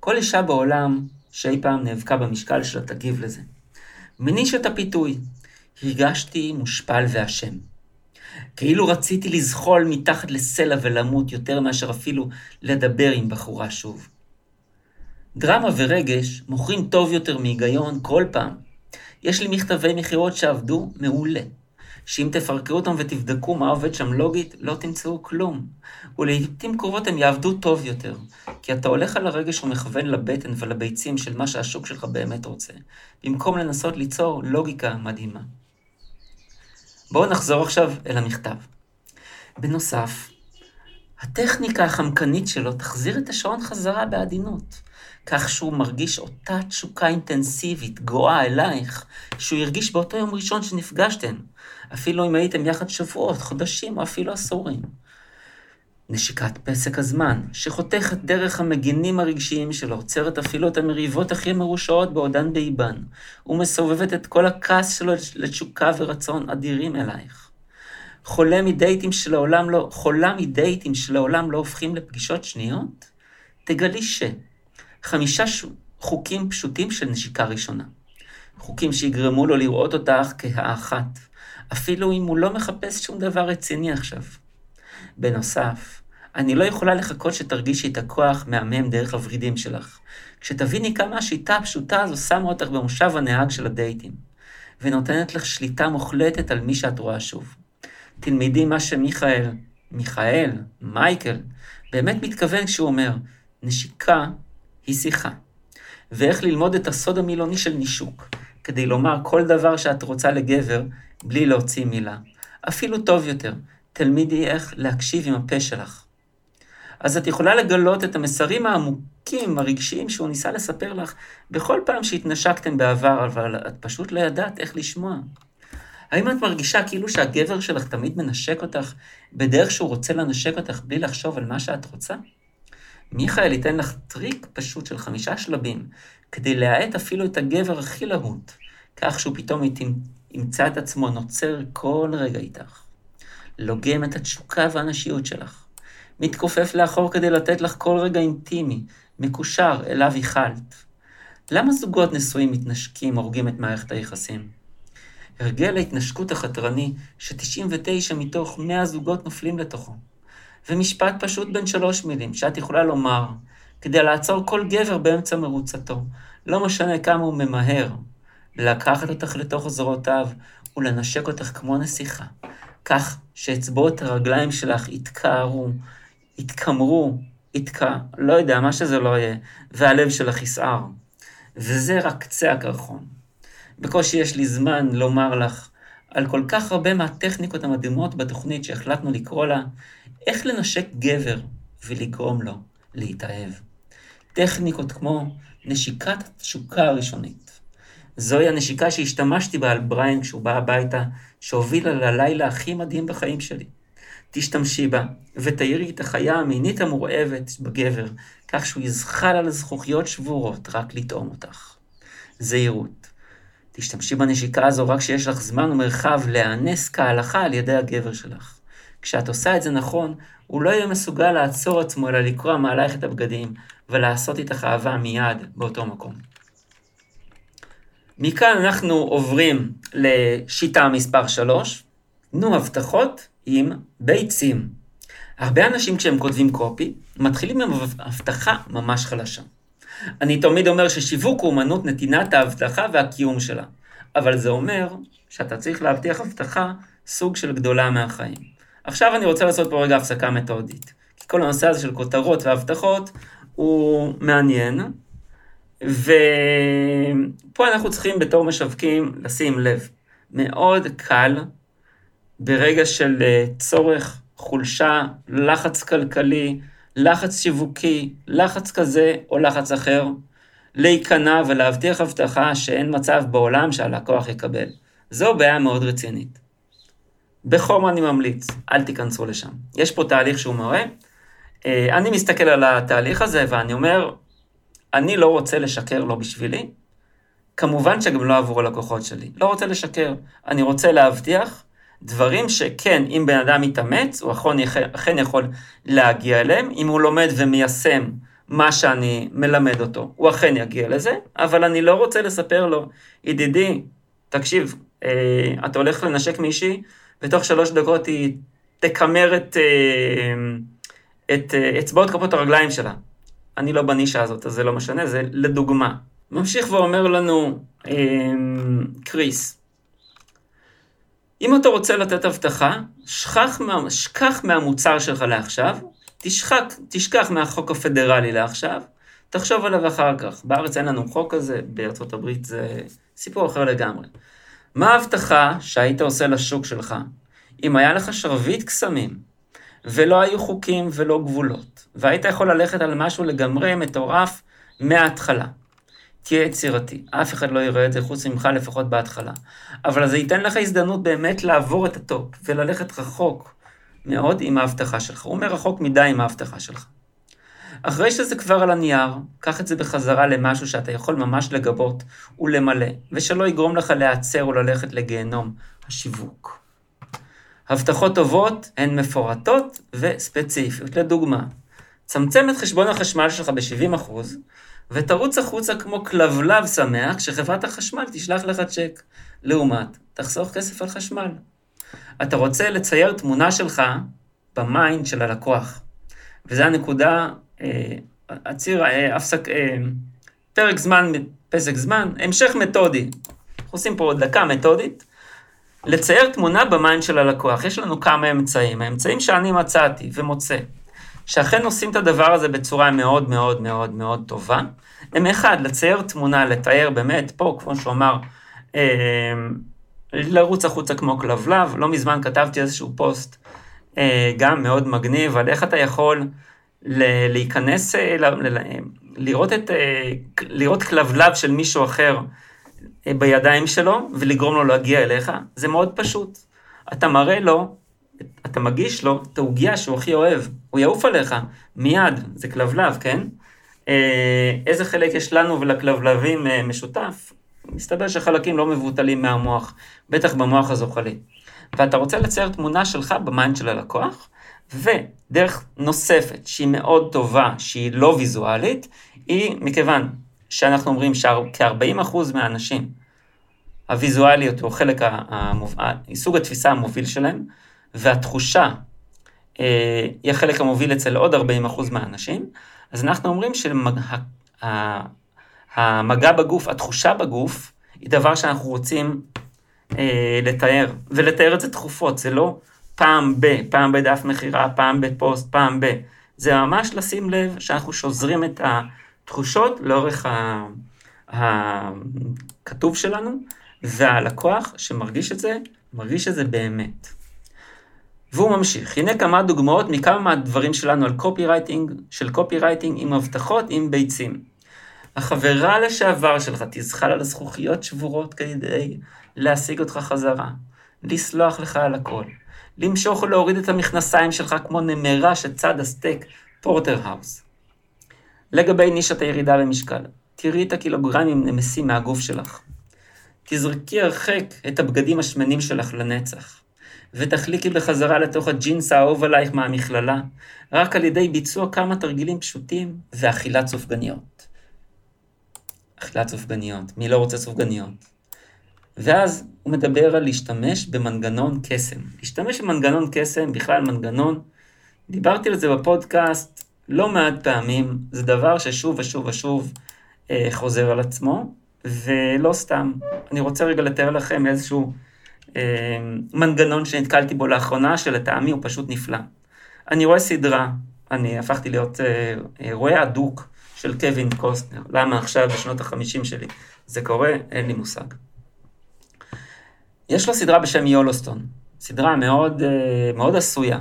כל אישה בעולם שאי פעם נאבקה במשקל שלה תגיב לזה. מניש הפיתוי, הרגשתי מושפל ואשם. כאילו רציתי לזחול מתחת לסלע ולמות יותר מאשר אפילו לדבר עם בחורה שוב. דרמה ורגש מוכרים טוב יותר מהיגיון כל פעם. יש לי מכתבי מכירות שעבדו מעולה. שאם תפרקו אותם ותבדקו מה עובד שם לוגית, לא תמצאו כלום. ולעיתים קרובות הם יעבדו טוב יותר, כי אתה הולך על הרגש ומכוון לבטן ולביצים של מה שהשוק שלך באמת רוצה, במקום לנסות ליצור לוגיקה מדהימה. בואו נחזור עכשיו אל המכתב. בנוסף, הטכניקה החמקנית שלו תחזיר את השעון חזרה בעדינות, כך שהוא מרגיש אותה תשוקה אינטנסיבית, גואה אלייך, שהוא הרגיש באותו יום ראשון שנפגשתם, אפילו אם הייתם יחד שבועות, חודשים או אפילו עשורים. נשיקת פסק הזמן, שחותכת דרך המגינים הרגשיים שלו, עוצרת אפילו את המריבות הכי מרושעות בעודן באיבן, ומסובבת את כל הכעס שלו לתשוקה ורצון אדירים אלייך. חולה מדייטים שלעולם לא, חולה מדייטים שלעולם לא הופכים לפגישות שניות? תגלי ש... חמישה ש... חוקים פשוטים של נשיקה ראשונה. חוקים שיגרמו לו לראות אותך כהאחת, אפילו אם הוא לא מחפש שום דבר רציני עכשיו. בנוסף, אני לא יכולה לחכות שתרגישי את הכוח מהמם דרך הוורידים שלך. כשתביני כמה השיטה הפשוטה הזו שמה אותך במושב הנהג של הדייטים, ונותנת לך שליטה מוחלטת על מי שאת רואה שוב. תלמדי מה שמיכאל, מיכאל, מייקל, באמת מתכוון כשהוא אומר, נשיקה היא שיחה. ואיך ללמוד את הסוד המילוני של נישוק, כדי לומר כל דבר שאת רוצה לגבר, בלי להוציא מילה. אפילו טוב יותר, תלמידי איך להקשיב עם הפה שלך. אז את יכולה לגלות את המסרים העמוקים, הרגשיים, שהוא ניסה לספר לך בכל פעם שהתנשקתם בעבר, אבל את פשוט לא ידעת איך לשמוע. האם את מרגישה כאילו שהגבר שלך תמיד מנשק אותך בדרך שהוא רוצה לנשק אותך בלי לחשוב על מה שאת רוצה? מיכאל ייתן לך טריק פשוט של חמישה שלבים, כדי להאט אפילו את הגבר הכי להוט, כך שהוא פתאום ימצא את עצמו נוצר כל רגע איתך. לוגם את התשוקה והנשיות שלך. מתכופף לאחור כדי לתת לך כל רגע אינטימי, מקושר אליו ייחלת. למה זוגות נשואים מתנשקים, הורגים את מערכת היחסים? הרגל ההתנשקות החתרני, ש-99 מתוך 100 זוגות נופלים לתוכו. ומשפט פשוט בין שלוש מילים, שאת יכולה לומר, כדי לעצור כל גבר באמצע מרוצתו, לא משנה כמה הוא ממהר, לקחת אותך לתוך זרועותיו ולנשק אותך כמו נסיכה, כך שאצבעות הרגליים שלך יתקערו, יתקמרו, יתקע, לא יודע, מה שזה לא יהיה, והלב שלך יסער. וזה רק קצה הקרחון. בקושי יש לי זמן לומר לך על כל כך הרבה מהטכניקות המדהימות בתוכנית שהחלטנו לקרוא לה איך לנשק גבר ולגרום לו להתאהב. טכניקות כמו נשיקת התשוקה הראשונית. זוהי הנשיקה שהשתמשתי בה על בריין כשהוא בא הביתה, שהובילה ללילה הכי מדהים בחיים שלי. תשתמשי בה, ותאירי את החיה המינית המורעבת בגבר, כך שהוא יזחל על זכוכיות שבורות רק לטעום אותך. זהירות. תשתמשי בנשיקה הזו רק כשיש לך זמן ומרחב להיאנס כהלכה על ידי הגבר שלך. כשאת עושה את זה נכון, הוא לא יהיה מסוגל לעצור עצמו, אלא לקרוע מעלייך את הבגדים, ולעשות איתך אהבה מיד באותו מקום. מכאן אנחנו עוברים לשיטה מספר 3, תנו הבטחות עם ביצים. הרבה אנשים כשהם כותבים קופי, מתחילים עם הבטחה ממש חלשה. אני תמיד אומר ששיווק הוא אמנות נתינת ההבטחה והקיום שלה, אבל זה אומר שאתה צריך להבטיח הבטחה סוג של גדולה מהחיים. עכשיו אני רוצה לעשות פה רגע הפסקה מתודית, כי כל הנושא הזה של כותרות והבטחות הוא מעניין, ופה אנחנו צריכים בתור משווקים לשים לב. מאוד קל ברגע של אה, צורך, חולשה, לחץ כלכלי, לחץ שיווקי, לחץ כזה או לחץ אחר, להיכנע ולהבטיח הבטחה שאין מצב בעולם שהלקוח יקבל. זו בעיה מאוד רצינית. בחום אני ממליץ, אל תיכנסו לשם. יש פה תהליך שהוא מראה. אה, אני מסתכל על התהליך הזה ואני אומר, אני לא רוצה לשקר לא בשבילי, כמובן שגם לא עבור הלקוחות שלי. לא רוצה לשקר, אני רוצה להבטיח דברים שכן, אם בן אדם יתאמץ, הוא אכן, אכן יכול להגיע אליהם, אם הוא לומד ומיישם מה שאני מלמד אותו, הוא אכן יגיע לזה, אבל אני לא רוצה לספר לו, ידידי, תקשיב, אה, אתה הולך לנשק מישהי, ותוך שלוש דקות היא תקמר את, אה, את אה, אצבעות כפות הרגליים שלה. אני לא בנישה הזאת, אז זה לא משנה, זה לדוגמה. ממשיך ואומר לנו אמ, קריס, אם אתה רוצה לתת הבטחה, שכח, מה, שכח מהמוצר שלך לעכשיו, תשכח, תשכח מהחוק הפדרלי לעכשיו, תחשוב עליו אחר כך. בארץ אין לנו חוק כזה, בארצות הברית זה סיפור אחר לגמרי. מה ההבטחה שהיית עושה לשוק שלך אם היה לך שרביט קסמים ולא היו חוקים ולא גבולות, והיית יכול ללכת על משהו לגמרי מטורף מההתחלה. תהיה יצירתי, אף אחד לא יראה את זה חוץ ממך לפחות בהתחלה. אבל זה ייתן לך הזדמנות באמת לעבור את ה top וללכת רחוק מאוד עם ההבטחה שלך. הוא אומר רחוק מדי עם ההבטחה שלך. אחרי שזה כבר על הנייר, קח את זה בחזרה למשהו שאתה יכול ממש לגבות ולמלא, ושלא יגרום לך להיעצר וללכת לגיהנום השיווק. הבטחות טובות הן מפורטות וספציפיות. לדוגמה, צמצם את חשבון החשמל שלך ב-70% ותרוץ החוצה כמו כלבלב שמח כשחברת החשמל תשלח לך צ'ק. לעומת, תחסוך כסף על חשמל. אתה רוצה לצייר תמונה שלך ב mind של הלקוח. וזו הנקודה, אה, הציר, אה, הפסק, אה, פרק זמן, פסק זמן, המשך מתודי. אנחנו עושים פה דקה מתודית. לצייר תמונה ב mind של הלקוח. יש לנו כמה אמצעים. האמצעים שאני מצאתי ומוצא, שאכן עושים את הדבר הזה בצורה מאוד מאוד מאוד מאוד טובה, הם אחד, לצייר תמונה, לתאר באמת, פה, כמו שהוא אמר, אה, לרוץ החוצה כמו כלבלב. לא מזמן כתבתי איזשהו פוסט אה, גם מאוד מגניב, על איך אתה יכול להיכנס, אה, לראות, את, לראות כלבלב של מישהו אחר. בידיים שלו ולגרום לו להגיע אליך, זה מאוד פשוט. אתה מראה לו, אתה מגיש לו את העוגיה שהוא הכי אוהב, הוא יעוף עליך, מיד, זה כלבלב, כן? אה, איזה חלק יש לנו ולכלבלבים אה, משותף? מסתבר שחלקים לא מבוטלים מהמוח, בטח במוח הזוחלי. ואתה רוצה לצייר תמונה שלך ב mind של הלקוח, ודרך נוספת שהיא מאוד טובה, שהיא לא ויזואלית, היא מכיוון שאנחנו אומרים שכ-40% מהאנשים, הוויזואליות הוא חלק, המוב... סוג התפיסה המוביל שלהם, והתחושה אה, היא החלק המוביל אצל עוד 40% מהאנשים, אז אנחנו אומרים שהמגע בגוף, התחושה בגוף, היא דבר שאנחנו רוצים אה, לתאר, ולתאר את זה תכופות, זה לא פעם ב, פעם בדף מכירה, פעם בפוסט, פעם ב, זה ממש לשים לב שאנחנו שוזרים את ה... תחושות לאורך הכתוב שלנו, והלקוח שמרגיש את זה, מרגיש את זה באמת. והוא ממשיך, הנה כמה דוגמאות מכמה מהדברים שלנו על copywriting, של copywriting עם הבטחות עם ביצים. החברה לשעבר שלך תזחל על הזכוכיות שבורות כדי להשיג אותך חזרה, לסלוח לך על הכל, למשוך ולהוריד את המכנסיים שלך כמו נמרה שצד הסטייק porterhouse. לגבי נישת הירידה במשקל, תראי את הקילוגרמים נמסים מהגוף שלך. תזרקי הרחק את הבגדים השמנים שלך לנצח, ותחליקי בחזרה לתוך הג'ינס האהוב עלייך מהמכללה, רק על ידי ביצוע כמה תרגילים פשוטים ואכילת סופגניות. אכילת סופגניות, מי לא רוצה סופגניות? ואז הוא מדבר על להשתמש במנגנון קסם. להשתמש במנגנון קסם, בכלל מנגנון, דיברתי על זה בפודקאסט לא מעט פעמים, זה דבר ששוב ושוב ושוב אה, חוזר על עצמו, ולא סתם. אני רוצה רגע לתאר לכם איזשהו אה, מנגנון שנתקלתי בו לאחרונה, שלטעמי הוא פשוט נפלא. אני רואה סדרה, אני הפכתי להיות אה, אה, רואה הדוק של קווין קוסטנר. למה עכשיו, בשנות החמישים שלי, זה קורה? אין לי מושג. יש לו סדרה בשם יולוסטון, סדרה מאוד, אה, מאוד עשויה,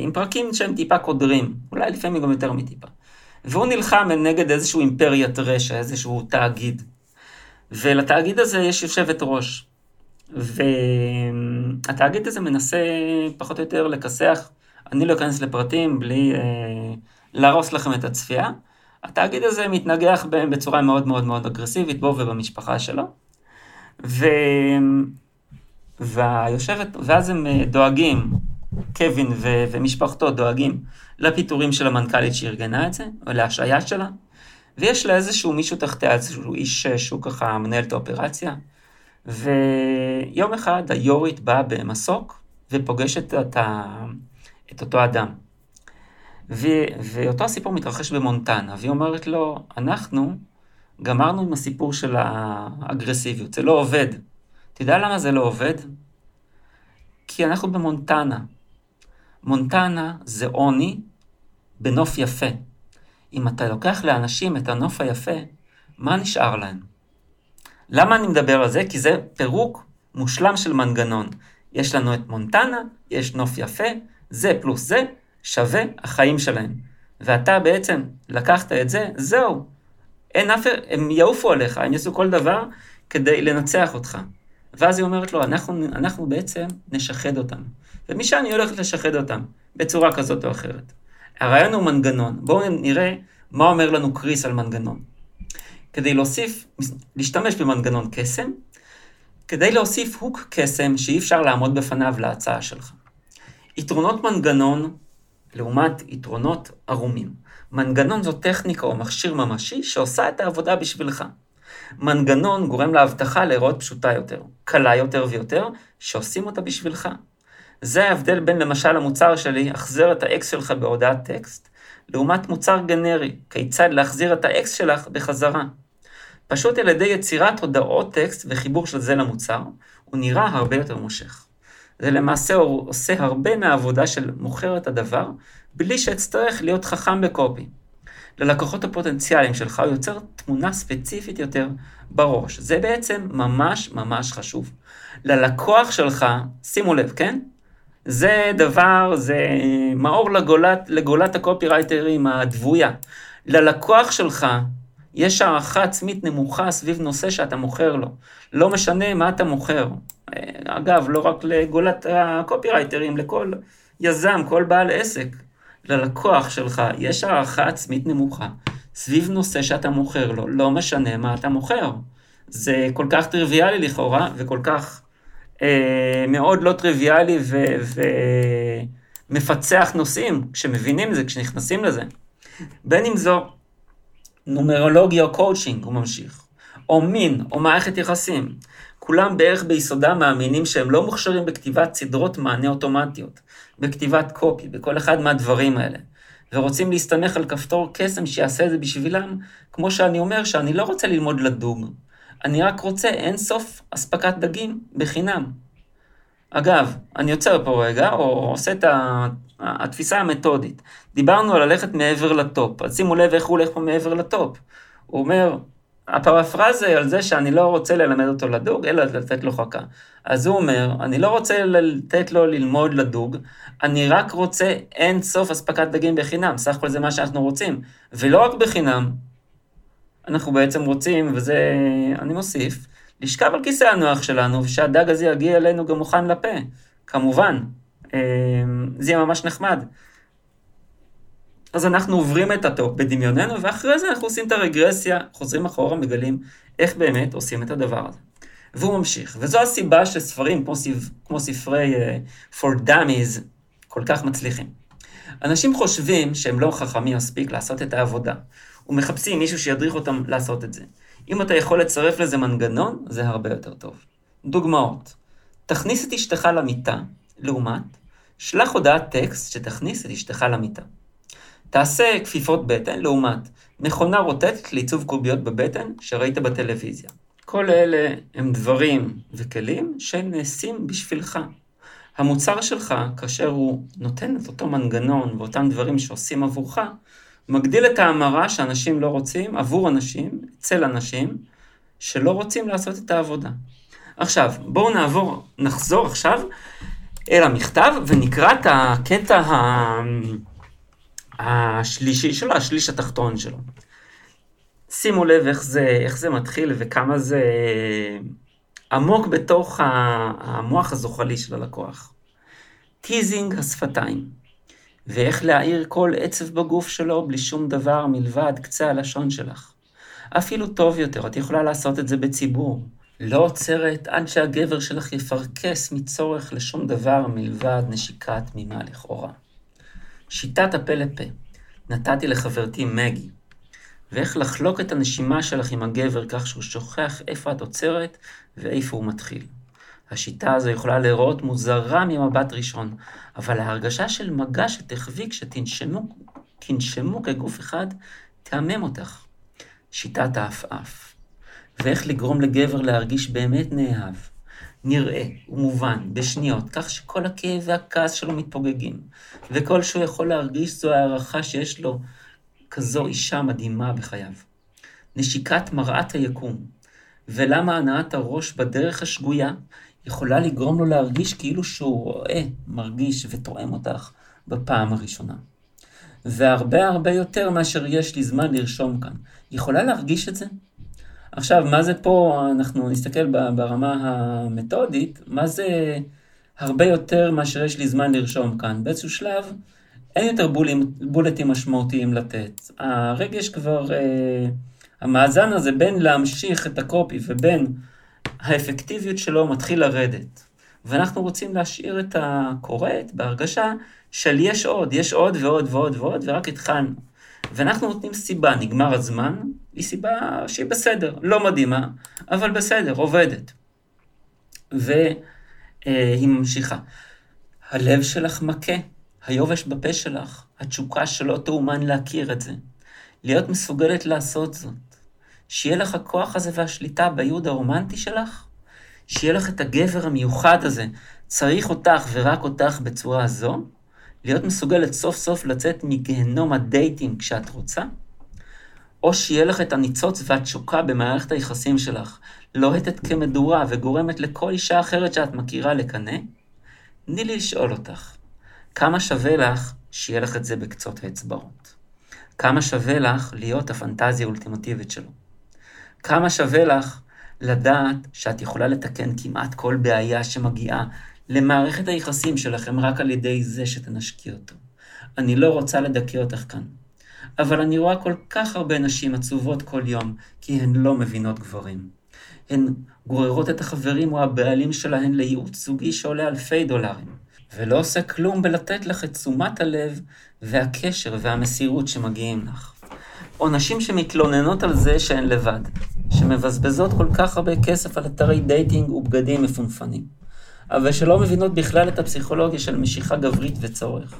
עם פרקים שהם טיפה קודרים, אולי לפעמים גם יותר מטיפה. והוא נלחם נגד איזשהו אימפריית רשע, איזשהו תאגיד. ולתאגיד הזה יש יושבת ראש. והתאגיד הזה מנסה פחות או יותר לכסח, אני לא אכנס לפרטים בלי אה, להרוס לכם את הצפייה. התאגיד הזה מתנגח בהם בצורה מאוד מאוד מאוד אגרסיבית, בו ובמשפחה שלו. ו... והיושבת, ואז הם אה, דואגים, קווין ו... ומשפחתו דואגים לפיטורים של המנכ"לית שארגנה את זה, או להשעיה שלה, ויש לה איזשהו מישהו תחתיה, איזשהו איש אה, שהוא ככה מנהל את האופרציה, ויום אחד היורית באה במסוק ופוגשת את, ה... את אותו אדם. ו... ואותו הסיפור מתרחש במונטנה, והיא אומרת לו, אנחנו גמרנו עם הסיפור של האגרסיביות, זה לא עובד. אתה יודע למה זה לא עובד? כי אנחנו במונטנה. מונטנה זה עוני בנוף יפה. אם אתה לוקח לאנשים את הנוף היפה, מה נשאר להם? למה אני מדבר על זה? כי זה פירוק מושלם של מנגנון. יש לנו את מונטנה, יש נוף יפה, זה פלוס זה, שווה החיים שלהם. ואתה בעצם לקחת את זה, זהו. אין אף... הם יעופו עליך, הם יעשו כל דבר כדי לנצח אותך. ואז היא אומרת לו, אנחנו, אנחנו בעצם נשחד אותם. ומשם היא הולכת לשחד אותם, בצורה כזאת או אחרת. הרעיון הוא מנגנון. בואו נראה מה אומר לנו קריס על מנגנון. כדי להוסיף, להשתמש במנגנון קסם, כדי להוסיף הוק קסם שאי אפשר לעמוד בפניו להצעה שלך. יתרונות מנגנון לעומת יתרונות ערומים. מנגנון זו טכניקה או מכשיר ממשי שעושה את העבודה בשבילך. מנגנון גורם להבטחה להיראות פשוטה יותר, קלה יותר ויותר, שעושים אותה בשבילך. זה ההבדל בין למשל המוצר שלי, החזר את האקס שלך בהודעת טקסט, לעומת מוצר גנרי, כיצד להחזיר את האקס שלך בחזרה. פשוט על ידי יצירת הודעות טקסט וחיבור של זה למוצר, הוא נראה הרבה יותר מושך. זה למעשה עושה הרבה מהעבודה של מוכר את הדבר, בלי שאצטרך להיות חכם ב copy. ללקוחות הפוטנציאליים שלך הוא יוצר תמונה ספציפית יותר בראש. זה בעצם ממש ממש חשוב. ללקוח שלך, שימו לב, כן? זה דבר, זה מאור לגולת, לגולת הקופירייטרים הדבויה. ללקוח שלך יש הערכה עצמית נמוכה סביב נושא שאתה מוכר לו. לא משנה מה אתה מוכר. אגב, לא רק לגולת הקופירייטרים, לכל יזם, כל בעל עסק. ללקוח שלך יש הערכה עצמית נמוכה סביב נושא שאתה מוכר לו, לא משנה מה אתה מוכר. זה כל כך טריוויאלי לכאורה, וכל כך אה, מאוד לא טריוויאלי ומפצח נושאים, כשמבינים את זה, כשנכנסים לזה. בין אם זו נומרולוגיה או קואוצ'ינג, הוא ממשיך, או מין, או מערכת יחסים. כולם בערך ביסודם מאמינים שהם לא מוכשרים בכתיבת סדרות מענה אוטומטיות, בכתיבת קופי, בכל אחד מהדברים האלה. ורוצים להסתמך על כפתור קסם שיעשה את זה בשבילם, כמו שאני אומר שאני לא רוצה ללמוד לדוג. אני רק רוצה אינסוף אספקת דגים בחינם. אגב, אני עוצר פה רגע, או עושה את התפיסה המתודית. דיברנו על ללכת מעבר לטופ, אז שימו לב איך הוא הולך פה מעבר לטופ. הוא אומר, הפרפרזה על זה שאני לא רוצה ללמד אותו לדוג, אלא לתת לו חכה. אז הוא אומר, אני לא רוצה לתת לו ללמוד לדוג, אני רק רוצה אין סוף אספקת דגים בחינם, סך הכל זה מה שאנחנו רוצים. ולא רק בחינם, אנחנו בעצם רוצים, וזה אני מוסיף, לשכב על כיסא הנוח שלנו, ושהדג הזה יגיע אלינו גם מוכן לפה, כמובן. אה, זה יהיה ממש נחמד. אז אנחנו עוברים את ה top בדמיוננו, ואחרי זה אנחנו עושים את הרגרסיה, חוזרים אחורה, מגלים איך באמת עושים את הדבר הזה. והוא ממשיך, וזו הסיבה שספרים כמו, ספר, כמו ספרי uh, For Dummies כל כך מצליחים. אנשים חושבים שהם לא חכמים מספיק לעשות את העבודה, ומחפשים מישהו שידריך אותם לעשות את זה. אם אתה יכול לצרף לזה מנגנון, זה הרבה יותר טוב. דוגמאות, תכניס את אשתך למיטה, לעומת, שלח הודעת טקסט שתכניס את אשתך למיטה. תעשה כפיפות בטן, לעומת מכונה רוטטת לעיצוב קוביות בבטן שראית בטלוויזיה. כל אלה הם דברים וכלים שנעשים בשבילך. המוצר שלך, כאשר הוא נותן את אותו מנגנון ואותם דברים שעושים עבורך, מגדיל את ההמרה שאנשים לא רוצים עבור אנשים, אצל אנשים, שלא רוצים לעשות את העבודה. עכשיו, בואו נעבור, נחזור עכשיו אל המכתב ונקרא את הקטע ה... השלישי שלו, השליש התחתון שלו. שימו לב איך זה, איך זה מתחיל וכמה זה עמוק בתוך המוח הזוחלי של הלקוח. teasing השפתיים, ואיך להאיר כל עצב בגוף שלו בלי שום דבר מלבד קצה הלשון שלך. אפילו טוב יותר, את יכולה לעשות את זה בציבור. לא עוצרת עד שהגבר שלך יפרכס מצורך לשום דבר מלבד נשיקה תמימה לכאורה. שיטת הפה לפה. נתתי לחברתי מגי. ואיך לחלוק את הנשימה שלך עם הגבר כך שהוא שוכח איפה את עוצרת ואיפה הוא מתחיל. השיטה הזו יכולה להיראות מוזרה ממבט ראשון, אבל ההרגשה של מגע שתחווי כשתנשמו כגוף אחד, תהמם אותך. שיטת העפעף. ואיך לגרום לגבר להרגיש באמת נאהב, נראה ומובן בשניות, כך שכל הכאב והכעס שלו מתפוגגים, וכל שהוא יכול להרגיש זו הערכה שיש לו כזו אישה מדהימה בחייו. נשיקת מראת היקום, ולמה הנעת הראש בדרך השגויה יכולה לגרום לו להרגיש כאילו שהוא רואה, מרגיש ותואם אותך בפעם הראשונה. והרבה הרבה יותר מאשר יש לי זמן לרשום כאן. יכולה להרגיש את זה? עכשיו, מה זה פה, אנחנו נסתכל ברמה המתודית, מה זה הרבה יותר מאשר יש לי זמן לרשום כאן. באיזשהו שלב, אין יותר בולים, בולטים משמעותיים לתת. הרגש כבר, אה, המאזן הזה בין להמשיך את הקופי ובין האפקטיביות שלו מתחיל לרדת. ואנחנו רוצים להשאיר את הקוראת בהרגשה של יש עוד, יש עוד ועוד ועוד ועוד, ורק התחלנו. ואנחנו נותנים סיבה, נגמר הזמן, היא סיבה שהיא בסדר, לא מדהימה, אבל בסדר, עובדת. והיא ממשיכה. הלב שלך מכה, היובש בפה שלך, התשוקה שלא תאומן להכיר את זה. להיות מסוגלת לעשות זאת. שיהיה לך הכוח הזה והשליטה בייעוד הרומנטי שלך, שיהיה לך את הגבר המיוחד הזה, צריך אותך ורק אותך בצורה הזו, להיות מסוגלת סוף סוף לצאת מגהנום הדייטים כשאת רוצה, או שיהיה לך את הניצוץ והתשוקה במערכת היחסים שלך, לוהטת כמדורה וגורמת לכל אישה אחרת שאת מכירה לקנא, תני לי לשאול אותך, כמה שווה לך שיהיה לך את זה בקצות האצבעות? כמה שווה לך להיות הפנטזיה האולטימטיבית שלו? כמה שווה לך לדעת שאת יכולה לתקן כמעט כל בעיה שמגיעה למערכת היחסים שלכם רק על ידי זה שתנשקי אותו. אני לא רוצה לדכא אותך כאן, אבל אני רואה כל כך הרבה נשים עצובות כל יום, כי הן לא מבינות גברים. הן גוררות את החברים או הבעלים שלהן לייעוץ זוגי שעולה אלפי דולרים, ולא עושה כלום בלתת לך את תשומת הלב והקשר והמסירות שמגיעים לך. או נשים שמתלוננות על זה שהן לבד, שמבזבזות כל כך הרבה כסף על אתרי dating ובגדים מפונפנים. אבל שלא מבינות בכלל את הפסיכולוגיה של משיכה גברית וצורך.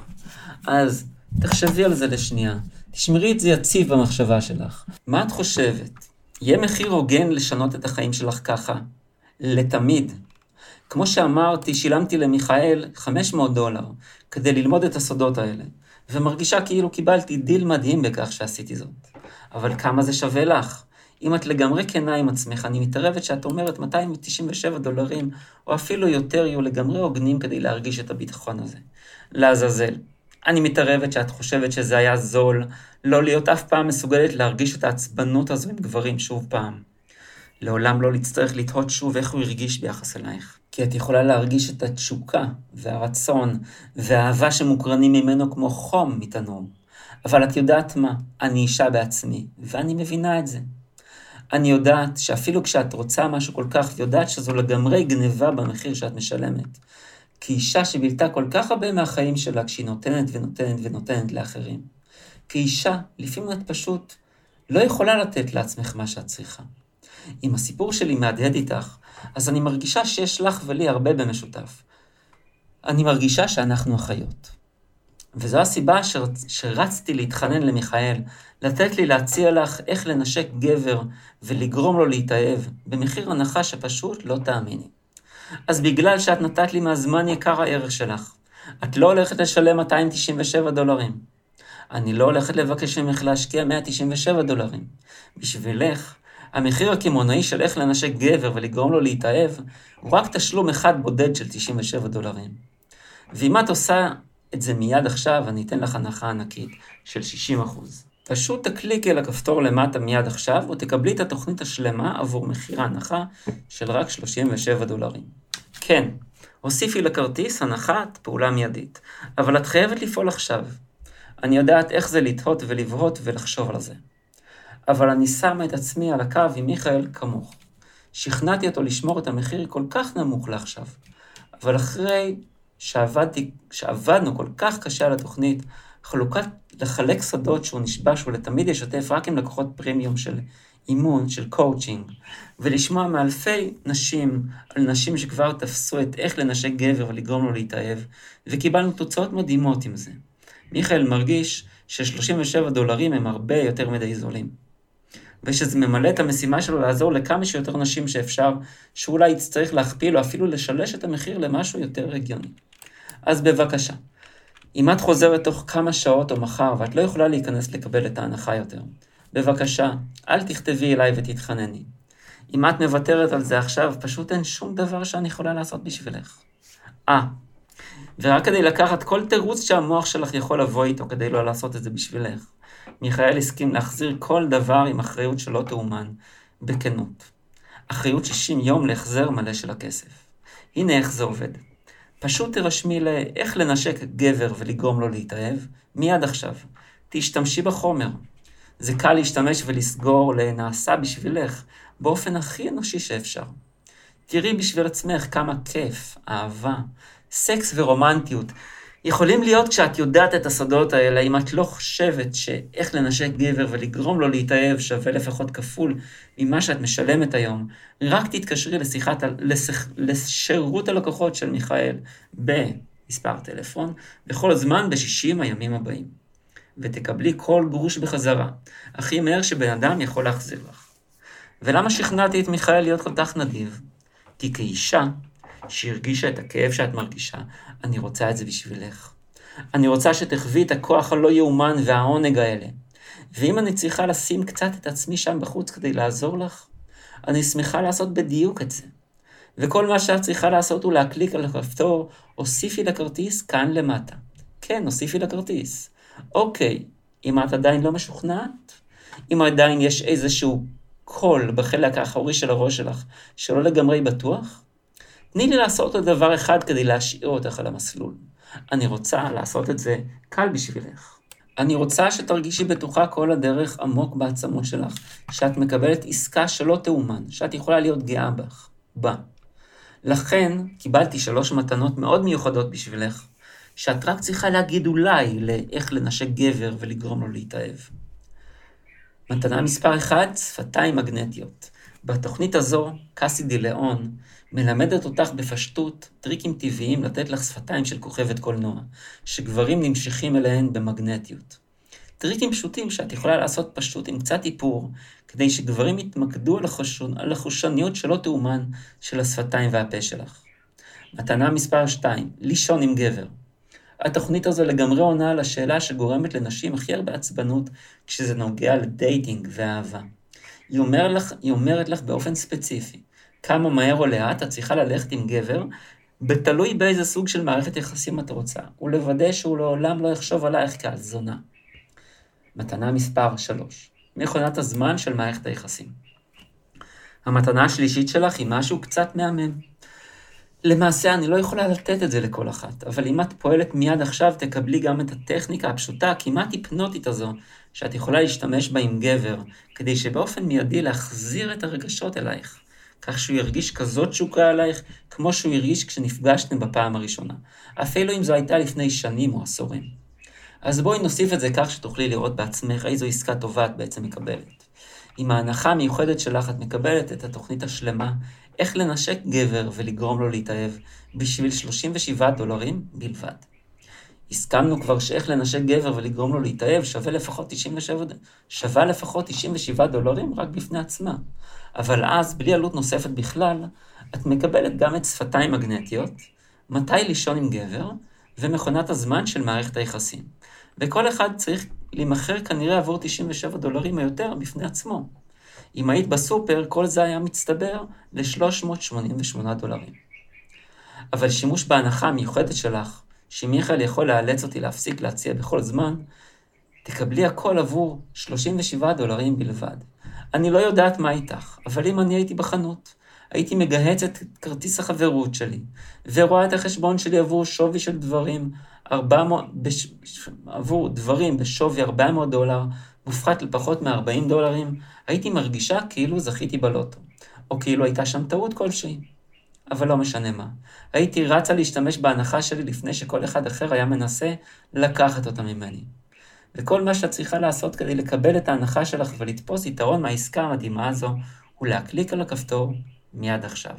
אז תחשבי על זה לשנייה, תשמרי את זה יציב במחשבה שלך. מה את חושבת? יהיה מחיר הוגן לשנות את החיים שלך ככה, לתמיד. כמו שאמרתי, שילמתי למיכאל 500 דולר כדי ללמוד את הסודות האלה, ומרגישה כאילו קיבלתי דיל מדהים בכך שעשיתי זאת. אבל כמה זה שווה לך? אם את לגמרי כנה עם עצמך, אני מתערבת שאת אומרת 297 דולרים, או אפילו יותר, יהיו לגמרי הוגנים כדי להרגיש את הביטחון הזה. לעזאזל. אני מתערבת שאת חושבת שזה היה זול, לא להיות אף פעם מסוגלת להרגיש את העצבנות הזו עם גברים שוב פעם. לעולם לא להצטרך לתהות שוב איך הוא הרגיש ביחס אלייך. כי את יכולה להרגיש את התשוקה, והרצון, והאהבה שמוקרנים ממנו כמו חום מתנור. אבל את יודעת מה? אני אישה בעצמי, ואני מבינה את זה. אני יודעת שאפילו כשאת רוצה משהו כל כך, ויודעת שזו לגמרי גניבה במחיר שאת משלמת. כאישה שבילתה כל כך הרבה מהחיים שלה כשהיא נותנת ונותנת ונותנת לאחרים. כאישה, לפעמים את פשוט לא יכולה לתת לעצמך מה שאת צריכה. אם הסיפור שלי מהדהד איתך, אז אני מרגישה שיש לך ולי הרבה במשותף. אני מרגישה שאנחנו אחיות. וזו הסיבה שרצ... שרצתי להתחנן למיכאל, לתת לי להציע לך איך לנשק גבר ולגרום לו להתאהב, במחיר הנחה שפשוט לא תאמיני. אז בגלל שאת נתת לי מהזמן יקר הערך שלך, את לא הולכת לשלם 297 דולרים. אני לא הולכת לבקש ממך להשקיע 197 דולרים. בשבילך, המחיר הקמעונאי של איך לנשק גבר ולגרום לו להתאהב, הוא רק תשלום אחד בודד של 97 דולרים. ואם את עושה את זה מיד עכשיו, אני אתן לך הנחה ענקית של 60%. פשוט תקליקי על הכפתור למטה מיד עכשיו, ותקבלי את התוכנית השלמה עבור מחיר ההנחה של רק 37 דולרים. כן, הוסיפי לכרטיס הנחת פעולה מיידית, אבל את חייבת לפעול עכשיו. אני יודעת איך זה לתהות ולבהות ולחשוב על זה. אבל אני שמה את עצמי על הקו עם מיכאל כמוך. שכנעתי אותו לשמור את המחיר כל כך נמוך לעכשיו. אבל אחרי שעבדתי, שעבדנו כל כך קשה על התוכנית, חלוקת, לחלק סודות שהוא נשבע שהוא לתמיד ישתף רק עם לקוחות פרימיום של אימון, של קואוצ'ינג, ולשמוע מאלפי נשים על נשים שכבר תפסו את איך לנשק גבר ולגרום לו להתאהב, וקיבלנו תוצאות מדהימות עם זה. מיכאל מרגיש ש-37 דולרים הם הרבה יותר מדי זולים. ושזה ממלא את המשימה שלו לעזור לכמה שיותר נשים שאפשר, שאולי יצטרך להכפיל או אפילו לשלש את המחיר למשהו יותר הגיוני. אז בבקשה, אם את חוזרת תוך כמה שעות או מחר ואת לא יכולה להיכנס לקבל את ההנחה יותר, בבקשה, אל תכתבי אליי ותתחנני. אם את מוותרת על זה עכשיו, פשוט אין שום דבר שאני יכולה לעשות בשבילך. אה, ורק כדי לקחת כל תירוץ שהמוח שלך יכול לבוא איתו כדי לא לעשות את זה בשבילך. מיכאל הסכים להחזיר כל דבר עם אחריות שלא תאומן, בכנות. אחריות 60 יום להחזר מלא של הכסף. הנה איך זה עובד. פשוט תירשמי לאיך לנשק גבר ולגרום לו להתאהב, מיד עכשיו. תשתמשי בחומר. זה קל להשתמש ולסגור לנעשה בשבילך, באופן הכי אנושי שאפשר. תראי בשביל עצמך כמה כיף, אהבה, סקס ורומנטיות יכולים להיות כשאת יודעת את הסודות האלה, אם את לא חושבת שאיך לנשק גבר ולגרום לו להתאהב שווה לפחות כפול ממה שאת משלמת היום, רק תתקשרי לשיחת, לשיח, לשירות הלקוחות של מיכאל במספר טלפון, בכל זמן ב-60 הימים הבאים. ותקבלי כל גרוש בחזרה, הכי מהר שבן אדם יכול להחזיר לך. ולמה שכנעתי את מיכאל להיות כל כך נדיב? כי כאישה, שהרגישה את הכאב שאת מרגישה, אני רוצה את זה בשבילך. אני רוצה שתחווי את הכוח הלא יאומן והעונג האלה. ואם אני צריכה לשים קצת את עצמי שם בחוץ כדי לעזור לך, אני שמחה לעשות בדיוק את זה. וכל מה שאת צריכה לעשות הוא להקליק על הכפתור, הוסיפי לכרטיס כאן למטה. כן, הוסיפי לכרטיס. אוקיי, אם את עדיין לא משוכנעת, אם עדיין יש איזשהו קול בחלק האחורי של הראש שלך שלא לגמרי בטוח, תני לי לעשות עוד דבר אחד כדי להשאיר אותך על המסלול. אני רוצה לעשות את זה קל בשבילך. אני רוצה שתרגישי בטוחה כל הדרך עמוק בעצמות שלך, שאת מקבלת עסקה שלא תאומן, שאת יכולה להיות גאה בך, בה. לכן קיבלתי שלוש מתנות מאוד מיוחדות בשבילך, שאת רק צריכה להגיד אולי לאיך לנשק גבר ולגרום לו להתאהב. מתנה מספר 1, שפתיים מגנטיות. בתוכנית הזו, קאסי די ליאון מלמדת אותך בפשטות טריקים טבעיים לתת לך שפתיים של כוכבת קולנוע, שגברים נמשכים אליהן במגנטיות. טריקים פשוטים שאת יכולה לעשות פשוט עם קצת איפור, כדי שגברים יתמקדו על החושניות שלא תיאמן של השפתיים והפה שלך. מתנה מספר 2, לישון עם גבר. התוכנית הזו לגמרי עונה על השאלה שגורמת לנשים הכי הרבה עצבנות כשזה נוגע ל dating ואהבה. היא, אומר לך, היא אומרת לך באופן ספציפי, כמה מהר או לאט את צריכה ללכת עם גבר, בתלוי באיזה סוג של מערכת יחסים את רוצה, ולוודא שהוא לעולם לא יחשוב עלייך כעל זונה. מתנה מספר 3 מכונת הזמן של מערכת היחסים. המתנה השלישית שלך היא משהו קצת מהמם. למעשה אני לא יכולה לתת את זה לכל אחת, אבל אם את פועלת מיד עכשיו תקבלי גם את הטכניקה הפשוטה, הכמעט היפנוטית הזו, שאת יכולה להשתמש בה עם גבר, כדי שבאופן מיידי להחזיר את הרגשות אלייך, כך שהוא ירגיש כזאת תשוקה עלייך, כמו שהוא הרגיש כשנפגשתם בפעם הראשונה, אפילו אם זו הייתה לפני שנים או עשורים. אז בואי נוסיף את זה כך שתוכלי לראות בעצמך איזו עסקה טובה את בעצם מקבלת. עם ההנחה המיוחדת שלך את מקבלת את התוכנית השלמה, איך לנשק גבר ולגרום לו להתאהב, בשביל 37 דולרים בלבד. הסכמנו כבר שאיך לנשק גבר ולגרום לו להתאהב שווה לפחות 97, שווה לפחות 97 דולרים רק בפני עצמה. אבל אז, בלי עלות נוספת בכלל, את מקבלת גם את שפתיים מגנטיות, מתי לישון עם גבר, ומכונת הזמן של מערכת היחסים. וכל אחד צריך להימכר כנראה עבור 97 דולרים או יותר בפני עצמו. אם היית בסופר, כל זה היה מצטבר ל-388 דולרים. אבל שימוש בהנחה המיוחדת שלך, שמיכאל יכול לאלץ אותי להפסיק להציע בכל זמן, תקבלי הכל עבור 37 דולרים בלבד. אני לא יודעת מה איתך, אבל אם אני הייתי בחנות, הייתי מגהצת את כרטיס החברות שלי, ורואה את החשבון שלי עבור שווי של דברים, 400, בש, עבור דברים בשווי 400 דולר, מופחת לפחות מ-40 דולרים, הייתי מרגישה כאילו זכיתי בלוטו, או כאילו הייתה שם טעות כלשהי. אבל לא משנה מה. הייתי רצה להשתמש בהנחה שלי לפני שכל אחד אחר היה מנסה לקחת אותה ממני. וכל מה שאת צריכה לעשות כדי לקבל את ההנחה שלך ולתפוס יתרון מהעסקה המדהימה הזו, הוא להקליק על הכפתור מיד עכשיו.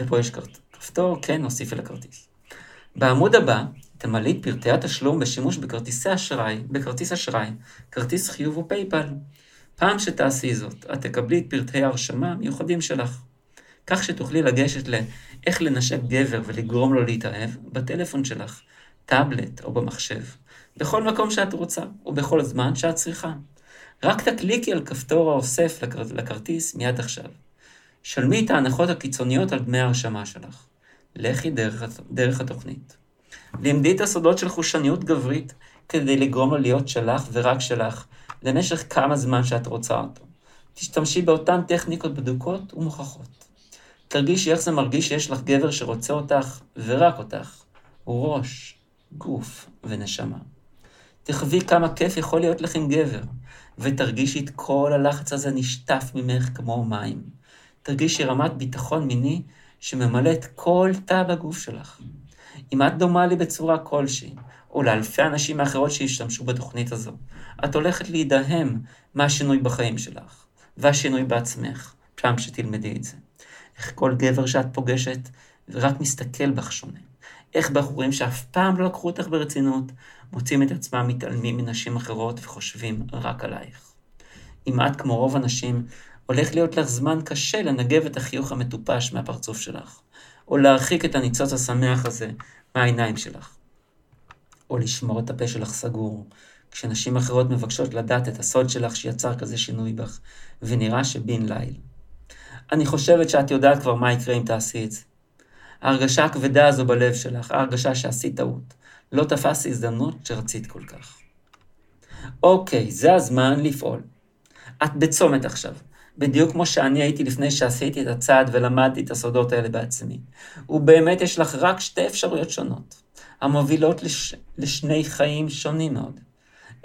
ופה יש כפתור, כן, נוסיף אל הכרטיס. בעמוד הבא תמלאי את פרטי התשלום בשימוש בכרטיסי אשראי, בכרטיס אשראי, כרטיס חיוב ופייפל. פעם שתעשי זאת, את תקבלי את פרטי ההרשמה המיוחדים שלך. כך שתוכלי לגשת לאיך לנשק גבר ולגרום לו להתאהב בטלפון שלך, טאבלט או במחשב, בכל מקום שאת רוצה ובכל זמן שאת צריכה. רק תקליקי על כפתור האוסף לכר... לכרטיס מיד עכשיו. שלמי את ההנחות הקיצוניות על דמי ההרשמה שלך. לכי דרך, דרך התוכנית. לימדי את הסודות של חושניות גברית כדי לגרום לו להיות שלך ורק שלך למשך כמה זמן שאת רוצה אותו. תשתמשי באותן טכניקות בדוקות ומוכחות. תרגישי איך זה מרגיש שיש לך גבר שרוצה אותך ורק אותך. ראש, גוף ונשמה. תחווי כמה כיף יכול להיות לך עם גבר, ותרגישי את כל הלחץ הזה נשטף ממך כמו מים. תרגישי רמת ביטחון מיני שממלא את כל תא בגוף שלך. אם את דומה לי בצורה כלשהי, או לאלפי אנשים האחרות שהשתמשו בתוכנית הזו, את הולכת להידהם מהשינוי בחיים שלך, והשינוי בעצמך, פעם שתלמדי את זה. איך כל גבר שאת פוגשת ורק מסתכל בך שונה. איך בחורים שאף פעם לא לקחו אותך ברצינות, מוצאים את עצמם מתעלמים מנשים אחרות וחושבים רק עלייך. אם את, כמו רוב הנשים, הולך להיות לך זמן קשה לנגב את החיוך המטופש מהפרצוף שלך, או להרחיק את הניצוץ השמח הזה מהעיניים שלך, או לשמור את הפה שלך סגור, כשנשים אחרות מבקשות לדעת את הסוד שלך שיצר כזה שינוי בך, ונראה שבן ליל. אני חושבת שאת יודעת כבר מה יקרה אם תעשי את זה. ההרגשה הכבדה הזו בלב שלך, ההרגשה שעשית טעות, לא תפס הזדמנות שרצית כל כך. אוקיי, זה הזמן לפעול. את בצומת עכשיו, בדיוק כמו שאני הייתי לפני שעשיתי את הצעד ולמדתי את הסודות האלה בעצמי. ובאמת יש לך רק שתי אפשרויות שונות, המובילות לש... לשני חיים שונים מאוד.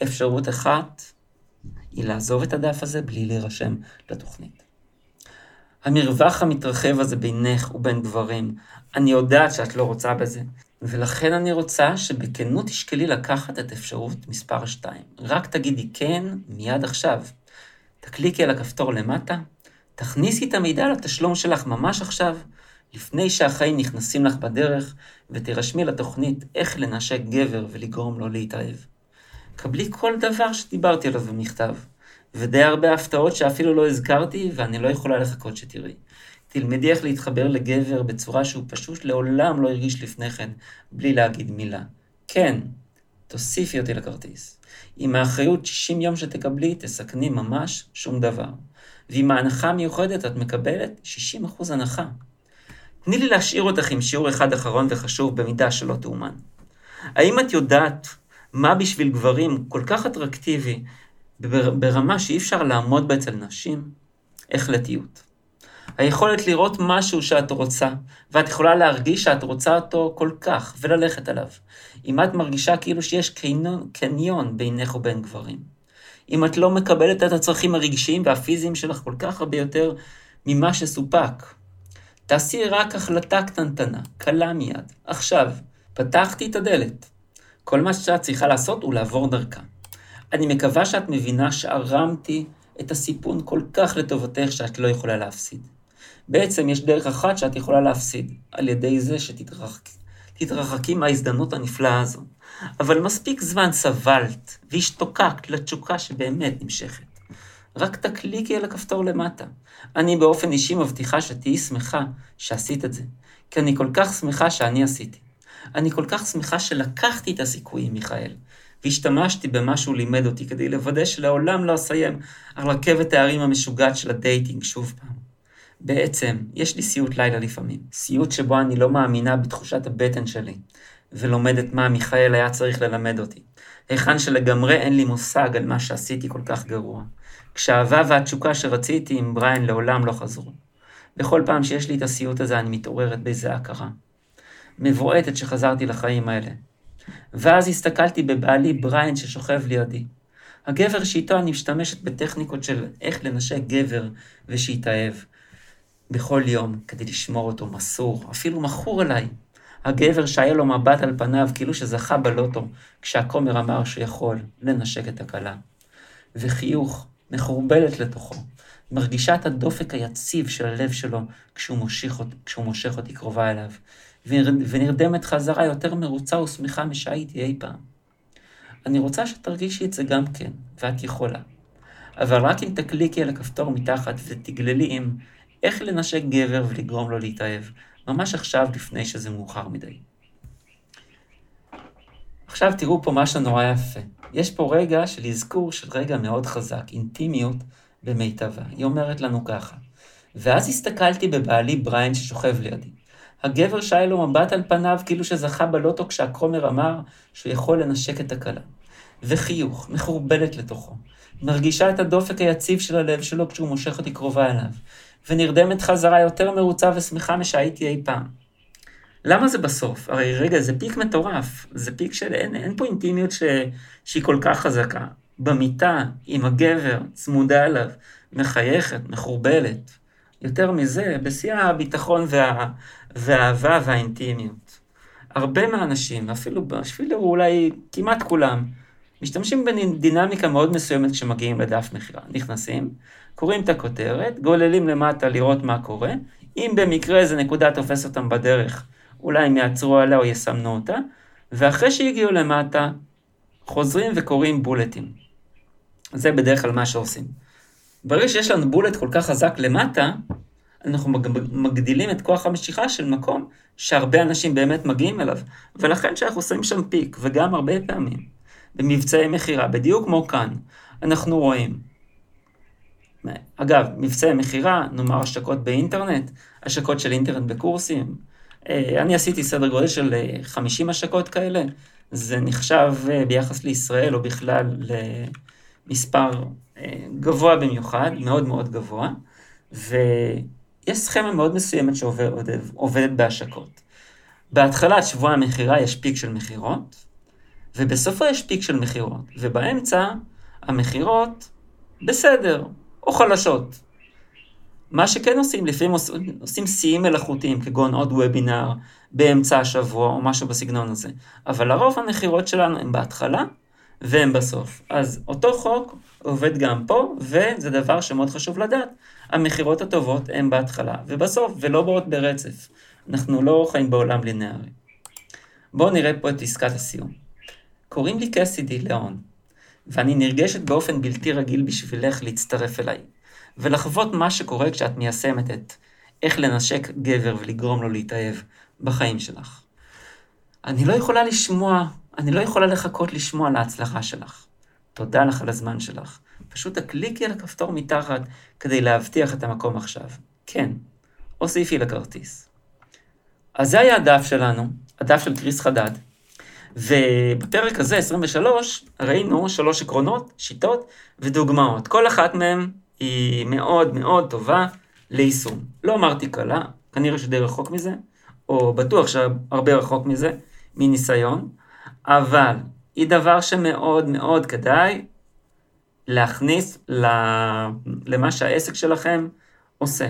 אפשרות אחת היא לעזוב את הדף הזה בלי להירשם לתוכנית. המרווח המתרחב הזה בינך ובין גברים, אני יודעת שאת לא רוצה בזה, ולכן אני רוצה שבכנות תשקלי לקחת את אפשרות מספר 2. רק תגידי כן מיד עכשיו. תקליקי על הכפתור למטה, תכניסי את המידע לתשלום שלך ממש עכשיו, לפני שהחיים נכנסים לך בדרך, ותירשמי לתוכנית איך לנשק גבר ולגרום לו להתאהב. קבלי כל דבר שדיברתי עליו במכתב, ודי הרבה הפתעות שאפילו לא הזכרתי, ואני לא יכולה לחכות שתראי. תלמדי איך להתחבר לגבר בצורה שהוא פשוט לעולם לא הרגיש לפני כן, בלי להגיד מילה. כן, תוסיפי אותי לכרטיס. עם האחריות 60 יום שתקבלי, תסכני ממש שום דבר. ועם ההנחה המיוחדת את מקבלת 60% הנחה. תני לי להשאיר אותך עם שיעור אחד אחרון וחשוב במידה שלא תאומן. האם את יודעת מה בשביל גברים כל כך אטרקטיבי ברמה שאי אפשר לעמוד בה אצל נשים? החלטיות. היכולת לראות משהו שאת רוצה, ואת יכולה להרגיש שאת רוצה אותו כל כך, וללכת עליו. אם את מרגישה כאילו שיש קניון, קניון בינך ובין גברים. אם את לא מקבלת את הצרכים הרגשיים והפיזיים שלך כל כך הרבה יותר ממה שסופק. תעשי רק החלטה קטנטנה, קלה מיד. עכשיו, פתחתי את הדלת. כל מה שאת צריכה לעשות הוא לעבור דרכה. אני מקווה שאת מבינה שערמתי את הסיפון כל כך לטובתך שאת לא יכולה להפסיד. בעצם יש דרך אחת שאת יכולה להפסיד, על ידי זה שתתרחקי מההזדמנות הנפלאה הזו. אבל מספיק זמן סבלת והשתוקקת לתשוקה שבאמת נמשכת. רק תקליקי על הכפתור למטה. אני באופן אישי מבטיחה שתהיי שמחה שעשית את זה, כי אני כל כך שמחה שאני עשיתי. אני כל כך שמחה שלקחתי את הסיכויים, מיכאל, והשתמשתי במה שהוא לימד אותי כדי לוודא שלעולם לא אסיים על רכבת ההרים המשוגעת של ה dating שוב פעם. בעצם, יש לי סיוט לילה לפעמים. סיוט שבו אני לא מאמינה בתחושת הבטן שלי, ולומדת מה מיכאל היה צריך ללמד אותי. היכן שלגמרי אין לי מושג על מה שעשיתי כל כך גרוע. כשהאהבה והתשוקה שרציתי עם בריין לעולם לא חזרו. בכל פעם שיש לי את הסיוט הזה אני מתעוררת באיזה הכרה. מבועטת שחזרתי לחיים האלה. ואז הסתכלתי בבעלי בריין ששוכב לידי. הגבר שאיתו אני משתמשת בטכניקות של איך לנשק גבר ושיתאהב. בכל יום כדי לשמור אותו מסור, אפילו מכור עליי. הגבר שהיה לו מבט על פניו כאילו שזכה בלוטו, כשהכומר אמר שיכול לנשק את הכלה. וחיוך מחורבלת לתוכו, מרגישה את הדופק היציב של הלב שלו כשהוא מושך, כשהוא מושך אותי קרובה אליו, ונרדמת חזרה יותר מרוצה ושמחה משהייתי אי פעם. אני רוצה שתרגישי את זה גם כן, ואת יכולה. אבל רק אם תקליקי על הכפתור מתחת ותגללי עם איך לנשק גבר ולגרום לו להתאהב, ממש עכשיו לפני שזה מאוחר מדי. עכשיו תראו פה משהו נורא יפה. יש פה רגע של אזכור של רגע מאוד חזק, אינטימיות במיטבה. היא אומרת לנו ככה: ואז הסתכלתי בבעלי בריין ששוכב לידי. הגבר שהיה לו מבט על פניו כאילו שזכה בלוטו כשהכומר אמר שהוא יכול לנשק את הכלה. וחיוך, מחורבנת לתוכו. מרגישה את הדופק היציב של הלב שלו כשהוא מושך אותי קרובה אליו. ונרדמת חזרה יותר מרוצה ושמחה משהייתי אי פעם. למה זה בסוף? הרי רגע, זה פיק מטורף. זה פיק של אין, אין פה אינטימיות ש, שהיא כל כך חזקה. במיטה, עם הגבר, צמודה אליו, מחייכת, מחורבלת. יותר מזה, בשיא הביטחון וה, והאהבה והאינטימיות. הרבה מהאנשים, אפילו, אפילו אולי כמעט כולם, משתמשים בדינמיקה מאוד מסוימת כשמגיעים לדף מכירה. נכנסים, קוראים את הכותרת, גוללים למטה לראות מה קורה, אם במקרה איזה נקודה תופס אותם בדרך, אולי הם יעצרו עליה או יסמנו אותה, ואחרי שהגיעו למטה, חוזרים וקוראים בולטים. זה בדרך כלל מה שעושים. ברגע שיש לנו בולט כל כך חזק למטה, אנחנו מגדילים את כוח המשיכה של מקום שהרבה אנשים באמת מגיעים אליו, ולכן שאנחנו שמים שם פיק, וגם הרבה פעמים, במבצעי מכירה, בדיוק כמו כאן, אנחנו רואים אגב, מבצעי מכירה, נאמר השקות באינטרנט, השקות של אינטרנט בקורסים. אה, אני עשיתי סדר גודל של 50 אה, השקות כאלה. זה נחשב אה, ביחס לישראל או בכלל למספר גבוה במיוחד, מאוד מאוד גבוה, ויש סכמה מאוד מסוימת שעובדת בהשקות. בהתחלת שבוע המכירה יש פיק של מכירות, ובסופו יש פיק של מכירות, ובאמצע המכירות בסדר, או חלשות. מה שכן עושים, לפעמים עושים שיאים מלאכותיים, כגון עוד וובינר באמצע השבוע או משהו בסגנון הזה. אבל לרוב המכירות שלנו הן בהתחלה והן בסוף. אז אותו חוק עובד גם פה, וזה דבר שמאוד חשוב לדעת. המכירות הטובות הן בהתחלה ובסוף, ולא באות ברצף. אנחנו לא חיים בעולם לינארי. בואו נראה פה את עסקת הסיום. קוראים לי קסידי ליאון. ואני נרגשת באופן בלתי רגיל בשבילך להצטרף אליי, ולחוות מה שקורה כשאת מיישמת את איך לנשק גבר ולגרום לו להתאהב בחיים שלך. אני לא יכולה לשמוע, אני לא יכולה לחכות לשמוע על ההצלחה שלך. תודה לך על הזמן שלך. פשוט תקליקי על הכפתור מתחת כדי להבטיח את המקום עכשיו. כן, הוסיפי לכרטיס. אז זה היה הדף שלנו, הדף של קריס חדד. ובפרק הזה, 23, ראינו שלוש עקרונות, שיטות ודוגמאות. כל אחת מהן היא מאוד מאוד טובה ליישום. לא אמרתי קלה, כנראה שדי רחוק מזה, או בטוח שהרבה רחוק מזה, מניסיון, אבל היא דבר שמאוד מאוד כדאי להכניס למה שהעסק שלכם עושה.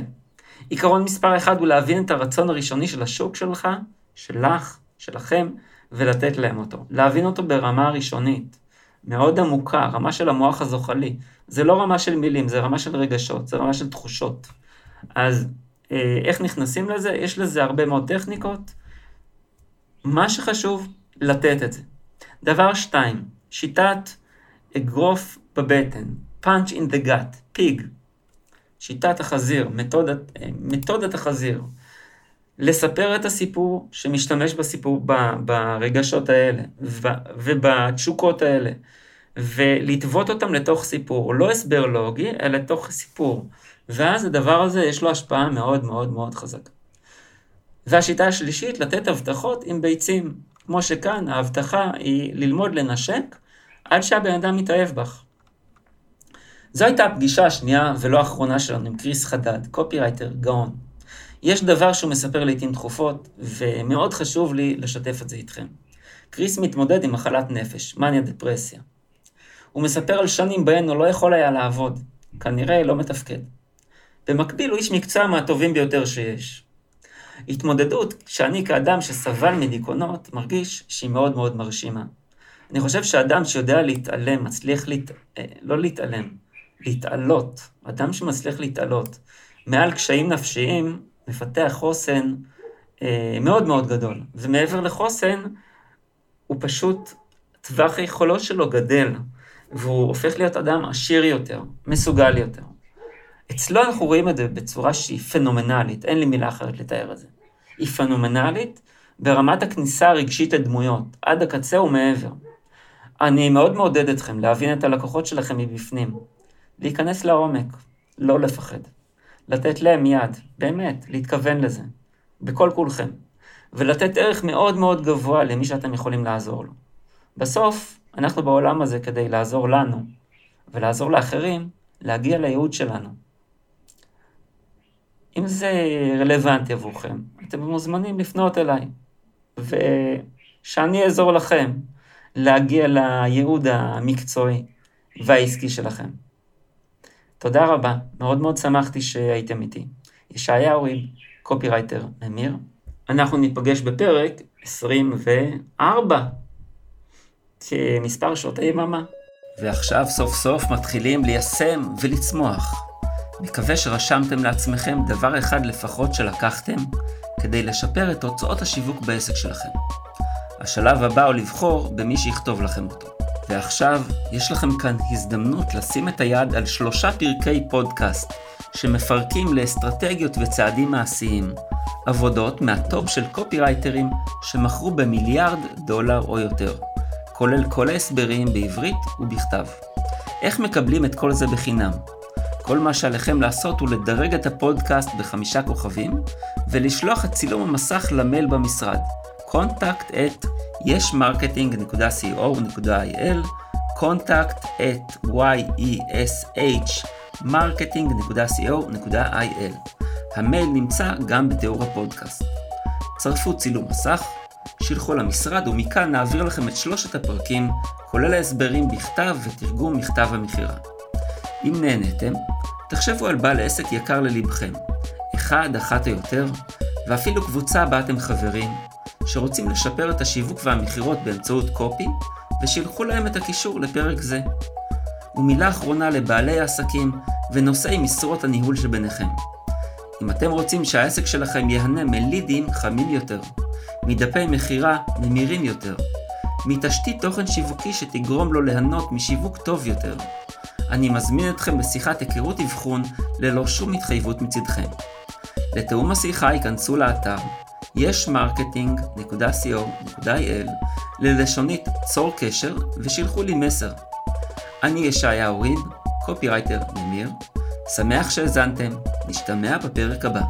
עיקרון מספר אחד הוא להבין את הרצון הראשוני של השוק שלך, שלך, שלכם, ולתת להם אותו. להבין אותו ברמה הראשונית, מאוד עמוקה, רמה של המוח הזוחלי. זה לא רמה של מילים, זה רמה של רגשות, זה רמה של תחושות. אז אה, איך נכנסים לזה? יש לזה הרבה מאוד טכניקות. מה שחשוב, לתת את זה. דבר שתיים, שיטת אגרוף בבטן, punch in the gut, פיג, שיטת החזיר, מתודת, אה, מתודת החזיר. לספר את הסיפור שמשתמש בסיפור, ב, ברגשות האלה ובתשוקות האלה, ולטוות אותם לתוך סיפור, לא הסבר לוגי, אלא לתוך סיפור. ואז הדבר הזה יש לו השפעה מאוד מאוד מאוד חזקה. והשיטה השלישית, לתת הבטחות עם ביצים. כמו שכאן, ההבטחה היא ללמוד לנשק עד שהבן אדם מתאהב בך. זו הייתה הפגישה השנייה ולא האחרונה שלנו עם קריס חדד, קופירייטר גאון. יש דבר שהוא מספר לעיתים תכופות, ומאוד חשוב לי לשתף את זה איתכם. קריס מתמודד עם מחלת נפש, מניה דפרסיה. הוא מספר על שנים בהן הוא לא יכול היה לעבוד, כנראה לא מתפקד. במקביל הוא איש מקצוע מהטובים ביותר שיש. התמודדות שאני כאדם שסבל מדיכאונות מרגיש שהיא מאוד מאוד מרשימה. אני חושב שאדם שיודע להתעלם, מצליח להת... אה, לא להתעלם, להתעלות, אדם שמצליח להתעלות מעל קשיים נפשיים, מפתח חוסן אה, מאוד מאוד גדול. ומעבר לחוסן, הוא פשוט, טווח היכולות שלו גדל, והוא הופך להיות אדם עשיר יותר, מסוגל יותר. אצלו אנחנו רואים את זה בצורה שהיא פנומנלית, אין לי מילה אחרת לתאר את זה. היא פנומנלית ברמת הכניסה הרגשית לדמויות, עד הקצה ומעבר. אני מאוד מעודד אתכם להבין את הלקוחות שלכם מבפנים, להיכנס לעומק, לא לפחד, לתת להם יד, באמת, להתכוון לזה, בכל כולכם, ולתת ערך מאוד מאוד גבוה למי שאתם יכולים לעזור לו. בסוף, אנחנו בעולם הזה כדי לעזור לנו, ולעזור לאחרים, להגיע לייעוד שלנו. אם זה רלוונטי עבורכם, אתם מוזמנים לפנות אליי, ושאני אעזור לכם להגיע לייעוד המקצועי והעסקי שלכם. תודה רבה, מאוד מאוד שמחתי שהייתם איתי. ישעיה ריב, קופירייטר ממיר. אנחנו ניפגש בפרק 24, כמספר שעות היממה. ועכשיו סוף סוף מתחילים ליישם ולצמוח. מקווה שרשמתם לעצמכם דבר אחד לפחות שלקחתם כדי לשפר את תוצאות השיווק בעסק שלכם. השלב הבא הוא לבחור במי שיכתוב לכם אותו. ועכשיו, יש לכם כאן הזדמנות לשים את היד על שלושה פרקי פודקאסט שמפרקים לאסטרטגיות וצעדים מעשיים, עבודות מהטופ של קופירייטרים שמכרו במיליארד דולר או יותר, כולל כל ההסברים בעברית ובכתב. איך מקבלים את כל זה בחינם? כל מה שעליכם לעשות הוא לדרג את הפודקאסט בחמישה כוכבים ולשלוח את צילום המסך למייל במשרד contact at yesmarketing.co.il contact at yeshmarketing.co.il המייל נמצא גם בתיאור הפודקאסט. צרפו צילום מסך, שילחו למשרד ומכאן נעביר לכם את שלושת הפרקים, כולל ההסברים בכתב ותרגום מכתב המכירה. אם נהניתם, תחשבו על בעל עסק יקר ללבכם, אחד, אחת או יותר, ואפילו קבוצה בה אתם חברים, שרוצים לשפר את השיווק והמכירות באמצעות קופי, ושילחו להם את הקישור לפרק זה. ומילה אחרונה לבעלי העסקים ונושאי משרות הניהול שביניכם. אם אתם רוצים שהעסק שלכם ייהנה מלידים חמים יותר, מדפי מכירה ממירים יותר, מתשתית תוכן שיווקי שתגרום לו ליהנות משיווק טוב יותר, אני מזמין אתכם לשיחת היכרות אבחון ללא שום התחייבות מצדכם. לתיאום השיחה ייכנסו לאתר ישמרקטינג.co.il ללשונית צור קשר ושילחו לי מסר. אני ישעיהו ריב, קופירייטר ממיר, שמח שהאזנתם, נשתמע בפרק הבא.